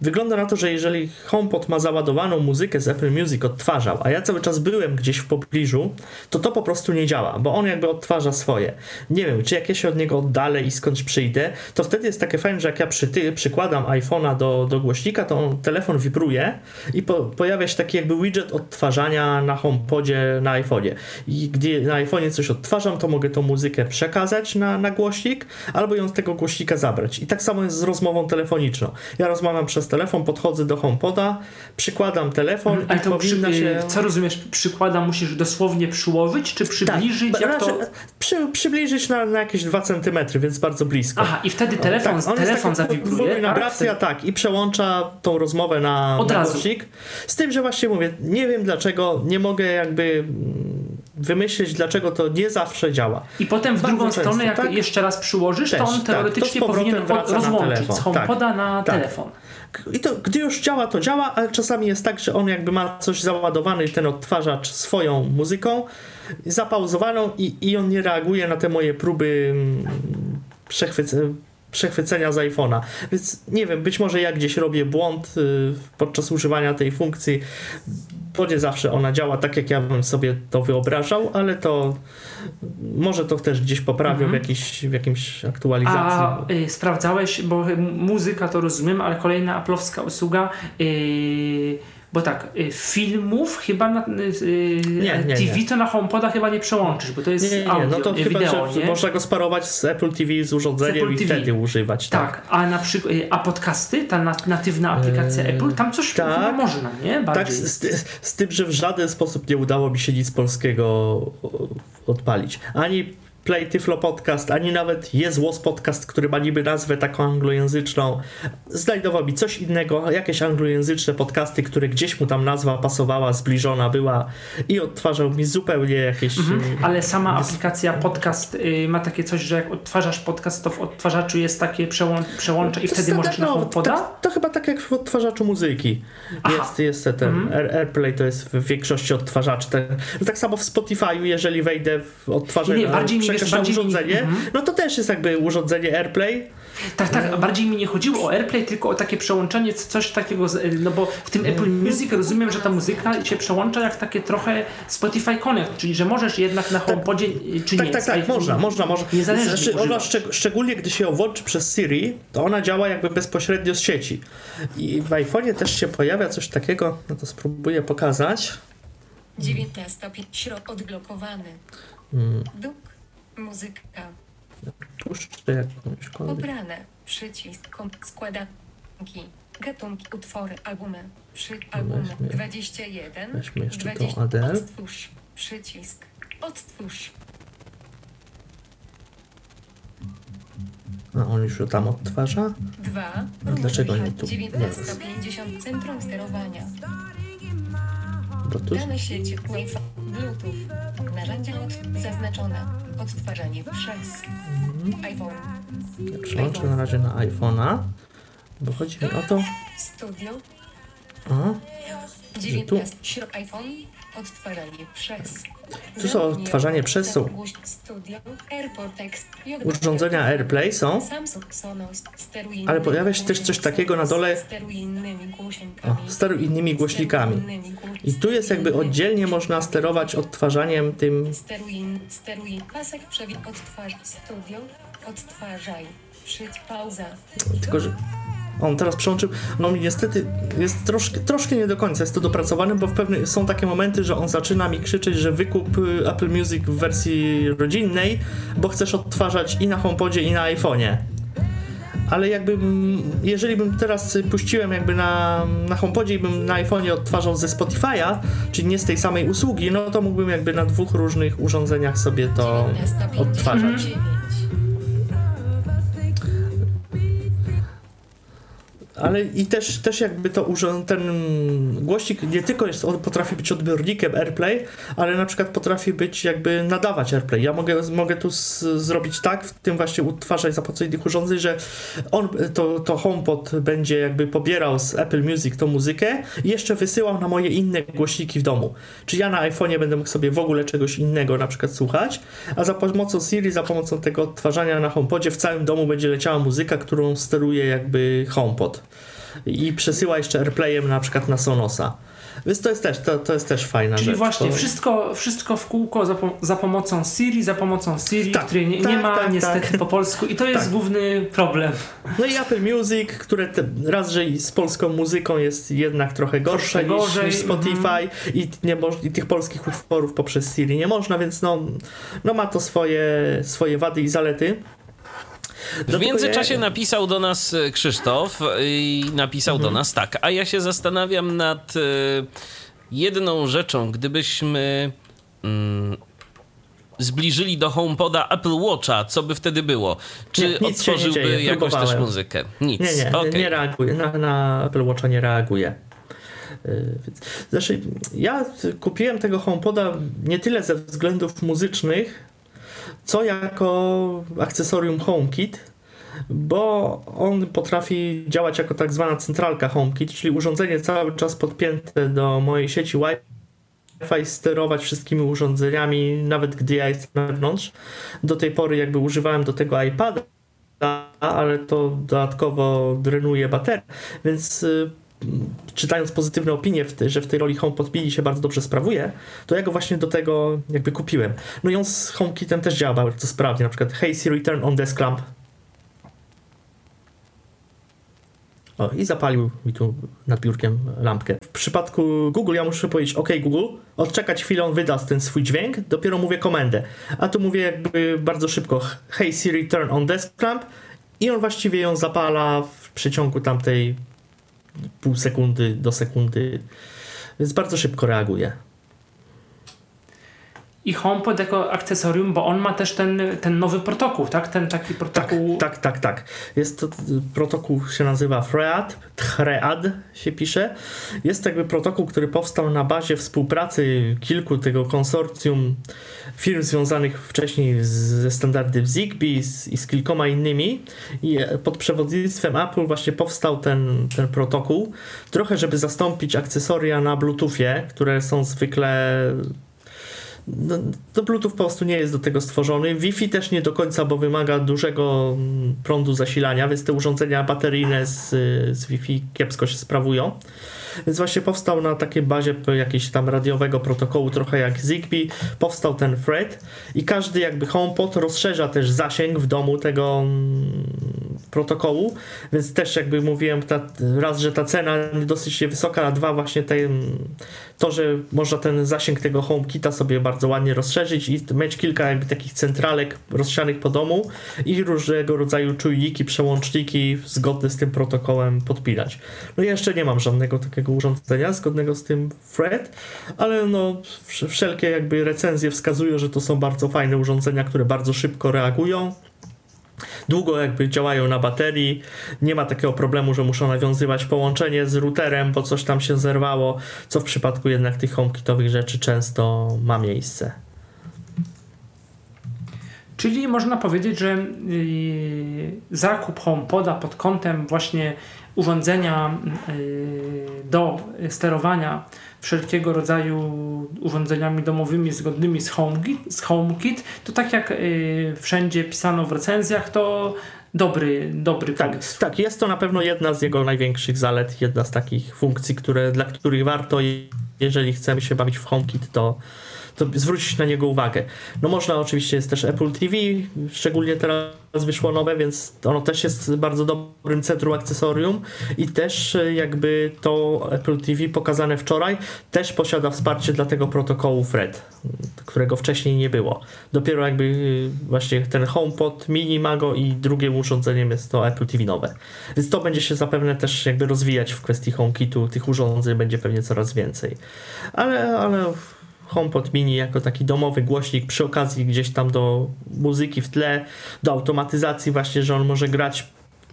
Wygląda na to, że jeżeli HomePod ma załadowaną muzykę z Apple Music, odtwarzał, a ja cały czas byłem gdzieś w pobliżu, to to po prostu nie działa, bo on jakby odtwarza swoje. Nie wiem, czy jak ja się od niego oddalę i skądś przyjdę, to wtedy jest takie fajne, że jak ja przyty, przykładam iPhone'a do, do głośnika, to on, telefon wibruje i po, pojawia się taki jakby widget odtwarzania na HomePodzie na iPhone'ie. I gdy na iPhone'ie coś odtwarzam, to mogę tą muzykę przekazać na, na głośnik, albo ją z tego głośnika zabrać. I tak samo jest z rozmową telefoniczną. Ja rozmawiam przez telefon, podchodzę do HomePoda, przykładam telefon Ale i to przy, się... co rozumiesz, przykłada musisz dosłownie przyłożyć, czy przybliżyć? Tak, jak to... raczej Przy, przybliżyć na, na jakieś 2 cm, więc bardzo blisko. Aha, i wtedy telefon, Tak, on telefon zawibruje. podwójna tak? wibracja, tak, i przełącza tą rozmowę na, na Z tym, że właśnie mówię, nie wiem dlaczego, nie mogę jakby mm, wymyślić, dlaczego to nie zawsze działa. I potem w Bardzo drugą często, stronę, jak tak? jeszcze raz przyłożysz, Też, to on tak, to teoretycznie z powrotem powinien rozłączyć z HomePoda Tak, na tak. telefon. I to, gdy już działa, to działa, ale czasami jest tak, że on jakby ma coś załadowany, ten odtwarzacz swoją muzyką, zapauzowaną i, i on nie reaguje na te moje próby mm, przechwycenia przechwycenia z iPhone'a. Więc nie wiem, być może ja gdzieś robię błąd y, podczas używania tej funkcji, bo nie zawsze ona działa tak, jak ja bym sobie to wyobrażał, ale to może to też gdzieś poprawię Mhm. w, jakiś, w jakimś aktualizacji. A y, sprawdzałeś, bo muzyka to rozumiem, ale kolejna aplowska usługa, y, bo tak, y, filmów chyba na y, Nie, nie, TV nie. to na HomePoda chyba nie przełączysz, bo to jest Nie, nie, nie, audio, no to y, chyba, wideo, że nie? można go sparować z Apple TV z urządzeniem i TV. wtedy używać. Tak. Tak, a na przykład, y, a podcasty, ta na, natywna aplikacja Eee, Apple, tam coś tak. chyba można, nie? Bardziej. Tak, z, z, z tym, że w żaden sposób nie udało mi się nic polskiego odpalić. Ani Play Tyflo Podcast, ani nawet Jest Łos Podcast, który ma niby nazwę taką anglojęzyczną. Znajdował mi coś innego, jakieś anglojęzyczne podcasty, które gdzieś mu tam nazwa pasowała, zbliżona była i odtwarzał mi zupełnie jakieś... Mhm, y, ale sama jest- aplikacja podcast y, ma takie coś, że jak odtwarzasz podcast, to w odtwarzaczu jest takie przełą przełącze i To wtedy możesz na standardowo, HomePoda? To, to chyba tak jak w odtwarzaczu muzyki. Aha. Jest, jest ten Mhm. Air, AirPlay to jest w większości odtwarzaczy. Tak, tak samo w Spotify'u, jeżeli wejdę w Nie, odtwarzanie. nie, bardziej mi na bardziej mi- urządzenie, Mhm. no to też jest jakby urządzenie AirPlay. Tak, tak, bardziej mi nie chodziło o AirPlay, tylko o takie przełączenie, coś takiego, z, no bo w tym Apple Music rozumiem, że ta muzyka się przełącza jak takie trochę Spotify Connect, czyli że możesz jednak na HomePodzie, y, czy Tak, nie? tak, tak, iPhone- można, można, można. Niezależnie Znaczy, ona szczeg- szczególnie gdy się ją włączy przez Siri, to ona działa jakby bezpośrednio z sieci. I w iPhone'ie też się pojawia coś takiego, no to spróbuję pokazać. 19 pi- środ odblokowany. Hmm, Duk. Muzyka. puszczę jakąś kolej. Pobrane. Przycisk. Składanki. Gatunki. Utwory. Albumy. Przy albumy. Weźmy- 21. weźmy jeszcze tą 20. Adele. Odtwórz. Przycisk. Odtwórz. A on już tam odtwarza? 2. No dlaczego nie tu? 1950 Centrum sterowania. Bluetooth? Dane sieci Wi-Fi. Bluetooth. Narzędzia od... zaznaczone. Odtwarzanie przez iPhone. Ja Przełączę na razie na iPhone'a, bo chodzi mi o to... Studio. O, 19. Środ iPhone. Odtwarzanie przez. Tu są odtwarzanie X. urządzenia AirPlay są, ale pojawia się też coś takiego na dole, o, steruj innymi głośnikami. I tu jest jakby oddzielnie można sterować odtwarzaniem tym Tylko, że on teraz przełączył. No mi niestety jest troszkę, troszkę nie do końca jest to dopracowane, bo w pewne, są takie momenty, że on zaczyna mi krzyczeć, że wykup y, Apple Music w wersji rodzinnej, bo chcesz odtwarzać i na HomePodzie, i na iPhone'ie. Ale jakby, jeżeli bym teraz puściłem jakby na, na HomePodzie i bym na iPhone'ie odtwarzał ze Spotify'a, czyli nie z tej samej usługi, no to mógłbym jakby na dwóch różnych urządzeniach sobie to odtwarzać. 19.59. Ale i też, też jakby to ten głośnik nie tylko jest, on potrafi być odbiornikiem AirPlay, ale na przykład potrafi być jakby nadawać AirPlay. Ja mogę, mogę tu z, zrobić tak, w tym właśnie utwarzać za pomocą innych urządzeń, że on, to, to HomePod będzie jakby pobierał z Apple Music tą muzykę i jeszcze wysyłał na moje inne głośniki w domu. Czy ja na iPhone'ie będę mógł sobie w ogóle czegoś innego na przykład słuchać, a za pomocą Siri, za pomocą tego odtwarzania na HomePodzie w całym domu będzie leciała muzyka, którą steruje jakby HomePod i przesyła jeszcze AirPlayem na przykład na Sonosa. Więc to jest też, to, to jest też fajna Czyli rzecz. właśnie to... wszystko, wszystko w kółko za, po, za pomocą Siri, za pomocą Siri, Tak, której nie, tak, nie ma tak, niestety tak. po polsku i to jest Tak. główny problem. No i Apple Music, które te, raz, że z polską muzyką jest jednak trochę gorsze niż, gorzej, niż Spotify i, nie moż, i tych polskich utworów poprzez Siri nie można, więc no, no ma to swoje, swoje wady i zalety. W Dlatego międzyczasie ja- napisał do nas e, Krzysztof i napisał Mhm. do nas tak, a ja się zastanawiam nad e, jedną rzeczą, gdybyśmy mm, zbliżyli do HomePoda Apple Watcha, co by wtedy było? Czy Nie, dzieje, jakoś też muzykę? Nic. Nie, nie, Okej. nie reaguje. Na, na Apple Watcha nie reaguje. Yy, więc- Znaczy, ja kupiłem tego HomePoda nie tyle ze względów muzycznych, co jako akcesorium HomeKit, bo on potrafi działać jako tak zwana centralka HomeKit, czyli urządzenie cały czas podpięte do mojej sieci Wi-Fi, sterować wszystkimi urządzeniami, nawet gdy ja jestem na zewnątrz. Do tej pory jakby używałem do tego iPada, ale to dodatkowo drenuje baterię, więc y, czytając pozytywne opinie, że w tej roli HomePod Mini się bardzo dobrze sprawuje, to ja go właśnie do tego jakby kupiłem. No i on z HomeKitem też działa bardzo sprawnie, na przykład Hey Siri turn on desk lamp. O, i zapalił mi tu nad biurkiem lampkę. W przypadku Google ja muszę powiedzieć OK Google, odczekać chwilę, on wyda ten swój dźwięk, dopiero mówię komendę. A tu mówię jakby bardzo szybko Hey Siri turn on desk lamp i on właściwie ją zapala w przeciągu tamtej pół sekundy do sekundy, więc bardzo szybko reaguje. I HomePod jako akcesorium, bo on ma też ten, ten nowy protokół, tak? Ten taki Tak, protokół. tak, tak, tak. Jest to, protokół się nazywa FREAD, THREAD się pisze. Jest jakby protokół, który powstał na bazie współpracy kilku tego konsorcjum firm związanych wcześniej ze standardem Zigbee z, i z kilkoma innymi. I e, pod przewodnictwem Apple właśnie powstał ten, ten protokół. Trochę, żeby zastąpić akcesoria na Bluetoothie, które są zwykle no, to Bluetooth po prostu nie jest do tego stworzony. Wi-Fi też nie do końca, bo wymaga dużego mm, prądu zasilania, więc te urządzenia bateryjne z, z Wi-Fi kiepsko się sprawują. Więc właśnie powstał na takiej bazie jakiegoś tam radiowego protokołu, trochę jak Zigbee, powstał ten thread i każdy jakby HomePod rozszerza też zasięg w domu tego mm, protokołu, więc też jakby mówiłem, ta, raz, że ta cena dosyć wysoka, a dwa właśnie te, mm, to, że można ten zasięg tego HomeKita sobie bardzo ładnie rozszerzyć i mieć kilka jakby takich centralek rozsianych po domu i różnego rodzaju czujniki, przełączniki zgodne z tym protokołem podpinać. No ja jeszcze nie mam żadnego takiego urządzenia zgodnego z tym thread, ale no wsz- wszelkie jakby recenzje wskazują, że to są bardzo fajne urządzenia, które bardzo szybko reagują. Długo jakby działają na baterii, nie ma takiego problemu, że muszą nawiązywać połączenie z routerem, bo coś tam się zerwało, co w przypadku jednak tych HomeKitowych rzeczy często ma miejsce. Czyli można powiedzieć, że yy, zakup HomePoda pod kątem właśnie urządzenia yy, do sterowania wszelkiego rodzaju urządzeniami domowymi zgodnymi z HomeKit, z HomeKit to tak jak yy, wszędzie pisano w recenzjach, to dobry, dobry Tak, pomysł. tak, jest to na pewno jedna z jego największych zalet, jedna z takich funkcji, które, dla których warto, jeżeli chcemy się bawić w HomeKit, to, zwrócić na niego uwagę. No można oczywiście, jest też Apple TV, szczególnie teraz wyszło nowe, więc ono też jest bardzo dobrym centrum akcesorium i też e, jakby to Apple TV pokazane wczoraj też posiada wsparcie dla tego protokołu Thread, którego wcześniej nie było. Dopiero jakby e, właśnie ten HomePod Mini Mago i drugim urządzeniem jest to Apple TV nowe. Więc to będzie się zapewne też jakby rozwijać w kwestii HomeKitu, tych urządzeń będzie pewnie coraz więcej. Ale, ale HomePod Mini jako taki domowy głośnik przy okazji gdzieś tam do muzyki w tle, do automatyzacji właśnie, że on może grać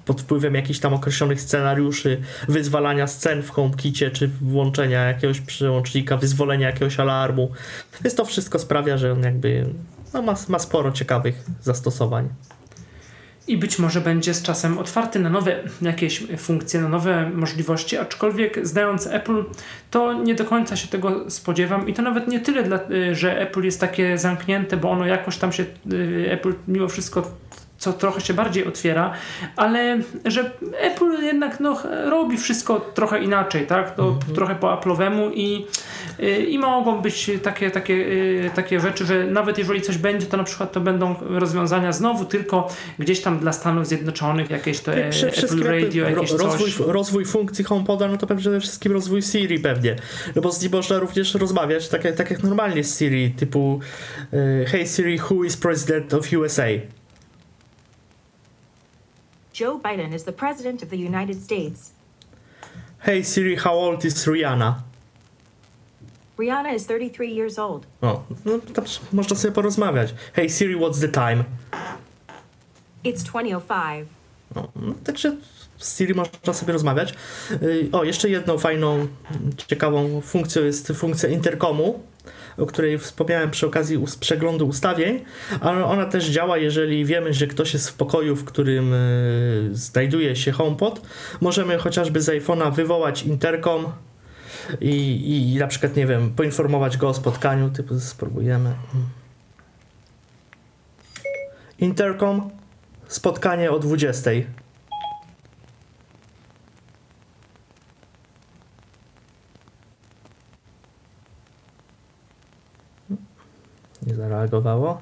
pod wpływem jakichś tam określonych scenariuszy, wyzwalania scen w HomeKicie, czy włączenia jakiegoś przełącznika, wyzwolenia jakiegoś alarmu. Więc to wszystko sprawia, że on jakby no, ma, ma sporo ciekawych zastosowań. I być może będzie z czasem otwarty na nowe jakieś funkcje, na nowe możliwości, aczkolwiek znając Apple, to nie do końca się tego spodziewam. I to nawet nie tyle, dla, y, że Apple jest takie zamknięte, bo ono jakoś tam się, y, Apple mimo wszystko co trochę się bardziej otwiera, ale że Apple jednak no, robi wszystko trochę inaczej, tak? To trochę po Apple'owemu i, y, i mogą być takie, takie, y, takie rzeczy, że nawet jeżeli coś będzie, to na przykład to będą rozwiązania znowu tylko gdzieś tam dla Stanów Zjednoczonych, jakieś to e, Apple Radio, jakieś ro- coś. rozwój, rozwój funkcji HomePoda, no to pewnie przede wszystkim rozwój Siri pewnie. No bo z nim można również rozmawiać tak, jak- tak jak normalnie z Siri, typu e, Hey Siri, who is president of USA? Joe Biden is the President of the United States. Hey Siri, how old is Rihanna? Rihanna is 33 years old. O, no to można sobie porozmawiać. Hey Siri, what's the time? It's 2005. No, no, także z Siri można sobie rozmawiać. Y, O, jeszcze jedną fajną, ciekawą funkcją jest funkcja interkomu, o której wspomniałem przy okazji przeglądu ustawień, ale ona też działa, jeżeli wiemy, że ktoś jest w pokoju, w którym y, znajduje się HomePod. Możemy chociażby z iPhone'a wywołać interkom i, i na przykład, nie wiem, poinformować go o spotkaniu, typu spróbujemy. Interkom, spotkanie o 20. Nie zareagowało.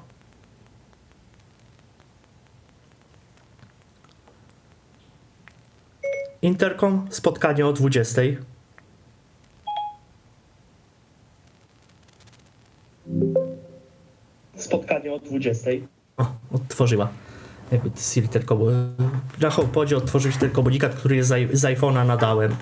Interkom, spotkanie o 20. Spotkanie o 20. O, odtworzyła. Jakby Siri tylko. Na HomePodzie otworzył się ten komunikat, który jest z iPhone'a nadałem.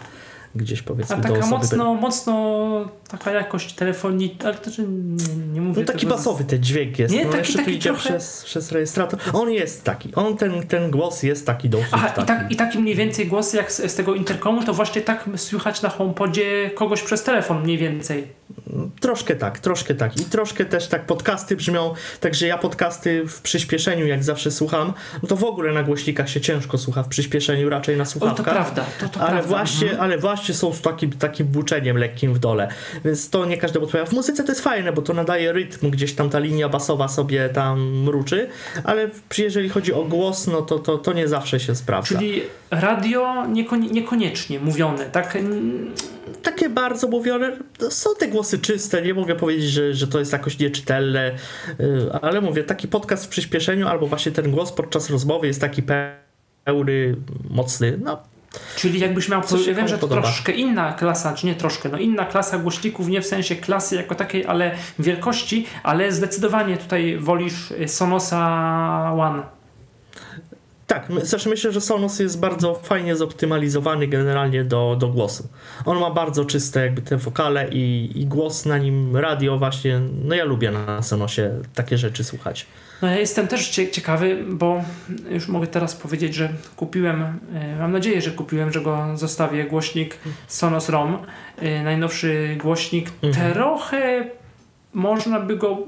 Gdzieś powiedzmy A do taka osoby. mocno, mocno taka jakość telefoniczna, ale to czy nie, nie mówię No taki tego basowy ten dźwięk jest. Nie, no taki- taki idzie trochę- przez, przez rejestrator. On jest taki. On ten, ten głos jest taki dosyć Aha, taki. i, tak, i taki mniej więcej głos jak z, z tego interkomu, to właśnie tak słychać na HomePodzie kogoś przez telefon mniej więcej. Troszkę tak, troszkę tak. I troszkę też tak podcasty brzmią, także ja podcasty w przyspieszeniu, jak zawsze słucham, no to w ogóle na głośnikach się ciężko słucha w przyspieszeniu, raczej na O, to słuchawkach. prawda, to, to ale, prawda. właśnie, Mhm. ale właśnie są z takim, takim buczeniem lekkim w dole, więc to nie każdemu odpowiada. W muzyce to jest fajne, bo to nadaje rytm, gdzieś tam ta linia basowa sobie tam mruczy, ale jeżeli chodzi o głos, no to, to, to nie zawsze się sprawdza. Czyli radio niekoni- niekoniecznie mówione, tak? Takie bardzo mówione, no, są te głosy czyste, nie mogę powiedzieć, że, że to jest jakoś nieczytelne, y, ale mówię, taki podcast w przyspieszeniu albo właśnie ten głos podczas rozmowy jest taki pełny, mocny, no Czyli jakbyś miał, Co się ja wiem, że to podoba. troszkę inna klasa, czy nie troszkę, no inna klasa głośników, nie w sensie klasy jako takiej, ale wielkości, ale zdecydowanie tutaj wolisz y, Sonosa One. Tak, my, znaczy myślę, że Sonos jest bardzo fajnie zoptymalizowany generalnie do, do głosu. On ma bardzo czyste jakby te wokale i, i głos na nim, radio właśnie, no ja lubię na Sonosie takie rzeczy słuchać. No ja jestem też cie- ciekawy, bo już mogę teraz powiedzieć, że kupiłem, y, mam nadzieję, że kupiłem, że go zostawię, głośnik Sonos ROM, y, najnowszy głośnik, Mhm. trochę można by go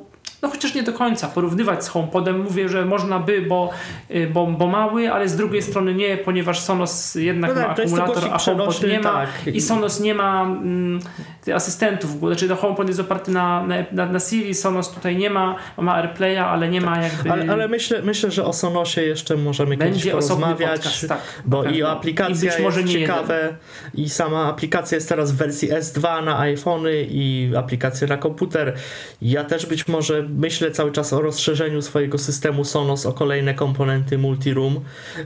no chociaż nie do końca porównywać z HomePodem. Mówię, że można by, bo, y, bo, bo mały, ale z drugiej strony nie, ponieważ Sonos jednak No tak, ma akumulator, a HomePod nie ma. tak. I Sonos nie ma mm, asystentów. Znaczy, no HomePod jest oparty na, na, na, Siri, Sonos tutaj nie ma, ma AirPlaya, ale nie ma jakby... Ale, ale myślę, myślę, że o Sonosie jeszcze możemy kiedyś Będzie osobny porozmawiać. podcast, tak. Bo i pewno. aplikacja I być może jest nie ciekawe i sama aplikacja jest teraz w wersji S2 na iPhony i aplikacja na komputer. Ja też być może myślę cały czas o rozszerzeniu swojego systemu Sonos o kolejne komponenty multiroom,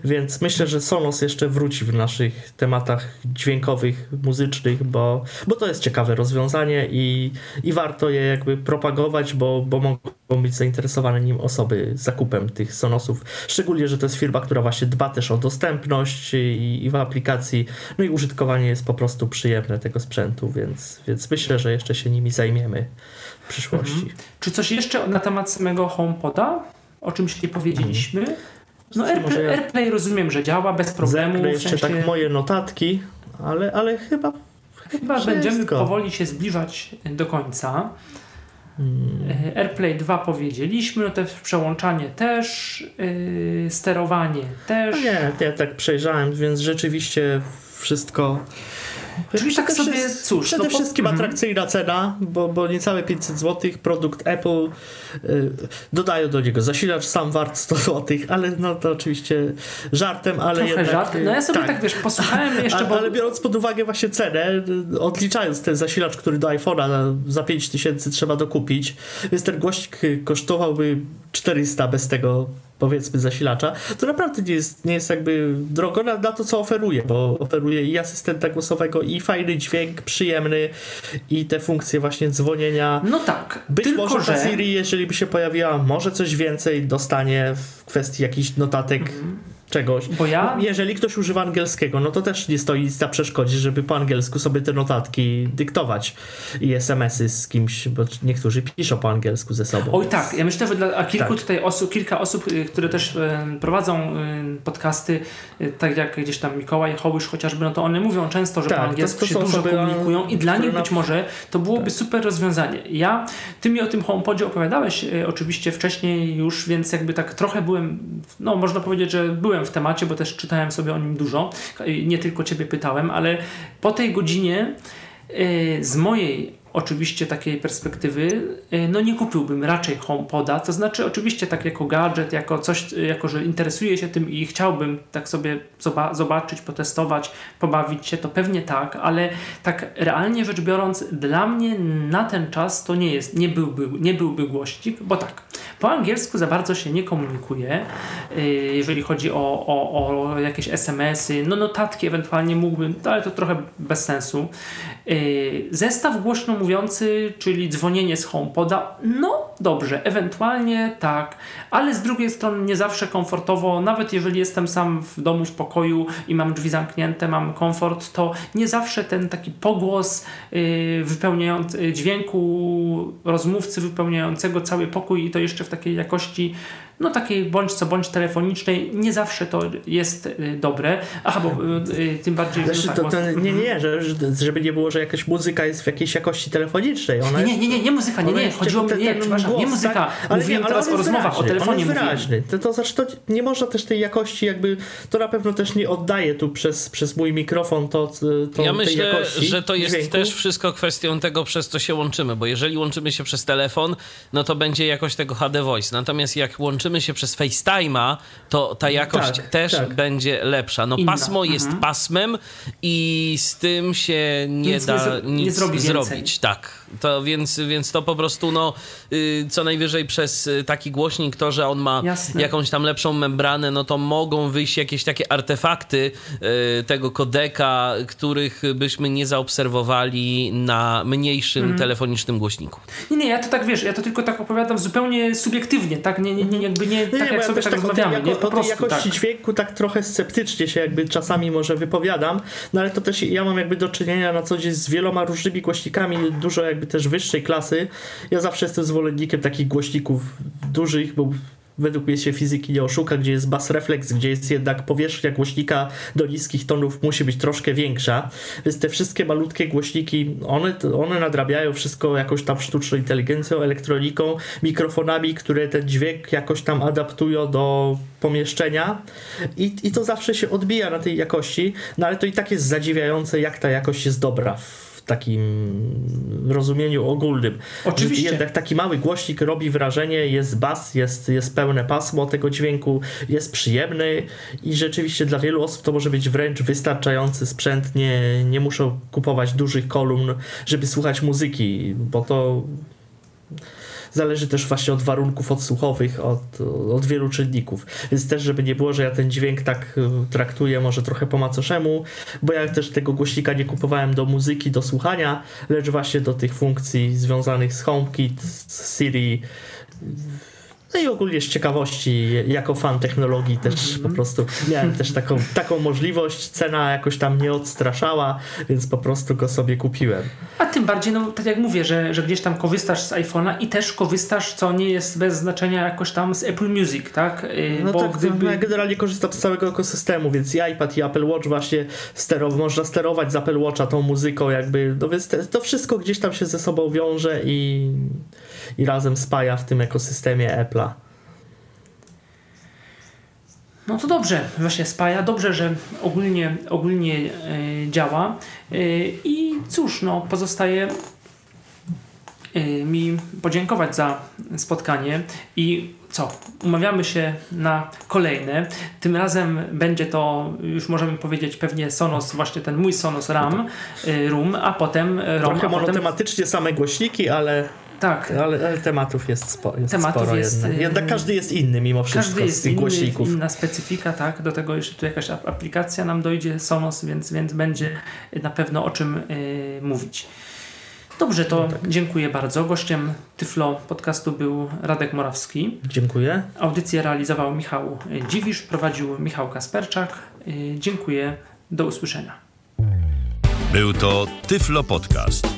więc myślę, że Sonos jeszcze wróci w naszych tematach dźwiękowych, muzycznych, bo, bo to jest ciekawe rozwiązanie i, i warto je jakby propagować, bo, bo mogą być zainteresowane nim osoby zakupem tych Sonosów. Szczególnie, że to jest firma, która właśnie dba też o dostępność i, i w aplikacji, no i użytkowanie jest po prostu przyjemne tego sprzętu, więc, więc myślę, że jeszcze się nimi zajmiemy w przyszłości. Czy coś jeszcze na temat samego HomePoda? O czymś nie powiedzieliśmy? No Może AirPlay, AirPlay rozumiem, że działa bez problemu. Zerknę w jeszcze sensie, tak moje notatki, ale, ale chyba Chyba wszystko. będziemy powoli się zbliżać do końca. E, AirPlay 2 powiedzieliśmy, no te przełączanie też, yy, sterowanie też. No nie, ja tak przejrzałem, więc rzeczywiście wszystko. Czyli tak sobie, wszyst- cóż, Przede no wszystkim mhm. atrakcyjna cena, bo, bo niecałe 500 zł. Produkt Apple y, dodają do niego zasilacz sam wart 100 zł, ale no to oczywiście żartem, ale Trochę jednak. żart. No ja sobie tak, wiesz, posłuchałem <laughs> jeszcze, bo ale biorąc pod uwagę właśnie cenę, y, odliczając ten zasilacz, który do iPhone'a za 5000 trzeba dokupić, więc ten głośnik kosztowałby 400 bez tego powiedzmy zasilacza, to naprawdę nie jest, nie jest jakby drogo na, na to, co oferuje, bo oferuje i asystenta głosowego, i fajny dźwięk, przyjemny, i te funkcje właśnie dzwonienia. no tak, Być tylko może że... Siri, jeżeli by się pojawiła, może coś więcej dostanie w kwestii jakichś notatek czegoś. Bo ja- Jeżeli ktoś używa angielskiego, no to też nie stoi na przeszkodzie, żeby po angielsku sobie te notatki dyktować i SMS-y z kimś, bo niektórzy piszą po angielsku ze sobą. Oj tak, ja myślę, że dla kilku Tak. tutaj osób, kilka osób, y, które też e, prowadzą y, podcasty, y, tak jak gdzieś tam Mikołaj Hołysz chociażby, no to one mówią często, że Tak, po to- angielsku to się są dużo komunikują i dla nich na- być może to byłoby Tak. super rozwiązanie. Ja, ty mi o tym HomePodzie opowiadałeś oczywiście wcześniej już, więc jakby tak trochę byłem, no można powiedzieć, że byłem w temacie, bo też czytałem sobie o nim dużo, nie tylko ciebie pytałem, ale po tej godzinie e, z mojej oczywiście takiej perspektywy, e, no nie kupiłbym raczej HomePoda, to znaczy oczywiście tak jako gadżet, jako coś, jako że interesuję się tym i chciałbym tak sobie zoba- zobaczyć, potestować, pobawić się, to pewnie tak, ale tak realnie rzecz biorąc, dla mnie na ten czas to nie jest, nie byłby, nie byłby głośnik, bo tak, po angielsku za bardzo się nie komunikuje, e, jeżeli chodzi o, o, o jakieś SMS-y, no notatki ewentualnie mógłbym, no ale to trochę bez sensu. Yy, Zestaw głośno mówiący, czyli dzwonienie z HomePoda, no dobrze, ewentualnie tak, ale z drugiej strony nie zawsze komfortowo, nawet jeżeli jestem sam w domu, w pokoju i mam drzwi zamknięte, mam komfort, to nie zawsze ten taki pogłos yy, wypełniający dźwięku rozmówcy wypełniającego cały pokój i to jeszcze w takiej jakości no takiej bądź co bądź telefonicznej, nie zawsze to jest y, dobre. Aha, bo y, y, tym bardziej... Znaczy, no tak, to, bo- to, nie, nie, że, że- żeby nie było, że jakaś muzyka jest w jakiejś jakości telefonicznej. Ona Nie, nie, nie, nie muzyka, nie, nie, chodziło mi, ten- nie, przepraszam, nie muzyka, tak? Ale mówiłem nie, ale teraz o rozmowach, o wyraźny, telefonie on jest wyraźny. To, to znaczy, to nie można też tej jakości jakby, to na pewno też nie oddaje tu przez, przez mój mikrofon to, to Ja tej myślę, jakości że to jest dźwięku. też wszystko kwestią tego, przez co się łączymy, bo jeżeli łączymy się przez telefon, no to będzie jakość tego HD Voice. Natomiast jak łączymy się przez FaceTime'a, to ta jakość Tak, też tak. będzie lepsza. No Inna. pasmo jest Mhm. pasmem i z tym się nie Nic nie da nie nic więcej. zrobić. Tak. To więc, więc to po prostu no y, co najwyżej przez y, taki głośnik to, że on ma Jasne. jakąś tam lepszą membranę, no to mogą wyjść jakieś takie artefakty y, tego kodeka, których byśmy nie zaobserwowali na mniejszym Mhm. telefonicznym głośniku. Nie, nie, ja to tak wiesz, ja to tylko tak opowiadam zupełnie subiektywnie, tak? Nie, nie, nie jakby nie, Nie, tak nie, jak bo ja sobie też tak tak rozmawiamy, jako, nie? Po prostu jakości tak. dźwięku tak trochę sceptycznie się jakby czasami może wypowiadam, no ale to też ja mam jakby do czynienia na co dzień z wieloma różnymi głośnikami, dużo jakby też wyższej klasy. Ja zawsze jestem zwolennikiem takich głośników dużych, bo według mnie się fizyki nie oszuka, gdzie jest bass reflex, gdzie jest jednak powierzchnia głośnika do niskich tonów musi być troszkę większa. Więc te wszystkie malutkie głośniki, one, one nadrabiają wszystko jakąś tam sztuczną inteligencją, elektroniką, mikrofonami, które ten dźwięk jakoś tam adaptują do pomieszczenia i, i to zawsze się odbija na tej jakości, no ale to i tak jest zadziwiające, jak ta jakość jest dobra takim rozumieniu ogólnym. Oczywiście. Jednak taki mały głośnik robi wrażenie, jest bas, jest, jest pełne pasmo tego dźwięku, jest przyjemny i rzeczywiście dla wielu osób to może być wręcz wystarczający sprzęt. Nie, nie muszą kupować dużych kolumn, żeby słuchać muzyki, bo to zależy też właśnie od warunków odsłuchowych, od, od wielu czynników. Więc też, żeby nie było, że ja ten dźwięk tak y, traktuję może trochę po macoszemu, bo ja też tego głośnika nie kupowałem do muzyki, do słuchania, lecz właśnie do tych funkcji związanych z HomeKit, z Siri, no i ogólnie z ciekawości, jako fan technologii też po prostu miałem też taką, taką możliwość, cena jakoś tam nie odstraszała, więc po prostu go sobie kupiłem. A tym bardziej, no tak jak mówię, że, że gdzieś tam korzystasz z iPhone'a i też korzystasz, co nie jest bez znaczenia jakoś tam z Apple Music, tak? Yy, No Bo tak, gdyby... no ja generalnie korzystam z całego ekosystemu, więc i iPad i Apple Watch właśnie sterow- można sterować z Apple Watcha tą muzyką jakby, no więc te, to wszystko gdzieś tam się ze sobą wiąże i, i razem spaja w tym ekosystemie Apple'a. No to dobrze, właśnie spaja, dobrze, że ogólnie, ogólnie e, działa. E, I cóż, no pozostaje e, mi podziękować za spotkanie i co? Umawiamy się na kolejne. Tym razem będzie to, już możemy powiedzieć, pewnie Sonos, właśnie ten mój Sonos RAM, e, Room, a potem ROM, Trochę a potem... monotematycznie same głośniki, ale, Tak, ale, ale tematów jest, spo, jest Tematów sporo jest, jednak. y, Jednak każdy jest inny mimo wszystko Każdy jest z tych inny, głośników. inna specyfika, tak. Do tego jeszcze tu jakaś ap- aplikacja nam dojdzie, Sonos, więc, więc będzie na pewno o czym y, mówić. Dobrze, to tak. dziękuję bardzo. Gościem Tyflo podcastu był Radek Morawski. Dziękuję. Audycję realizował Michał Dziwisz, prowadził Michał Kasperczak. Y, dziękuję, do usłyszenia. Był to Tyflo Podcast.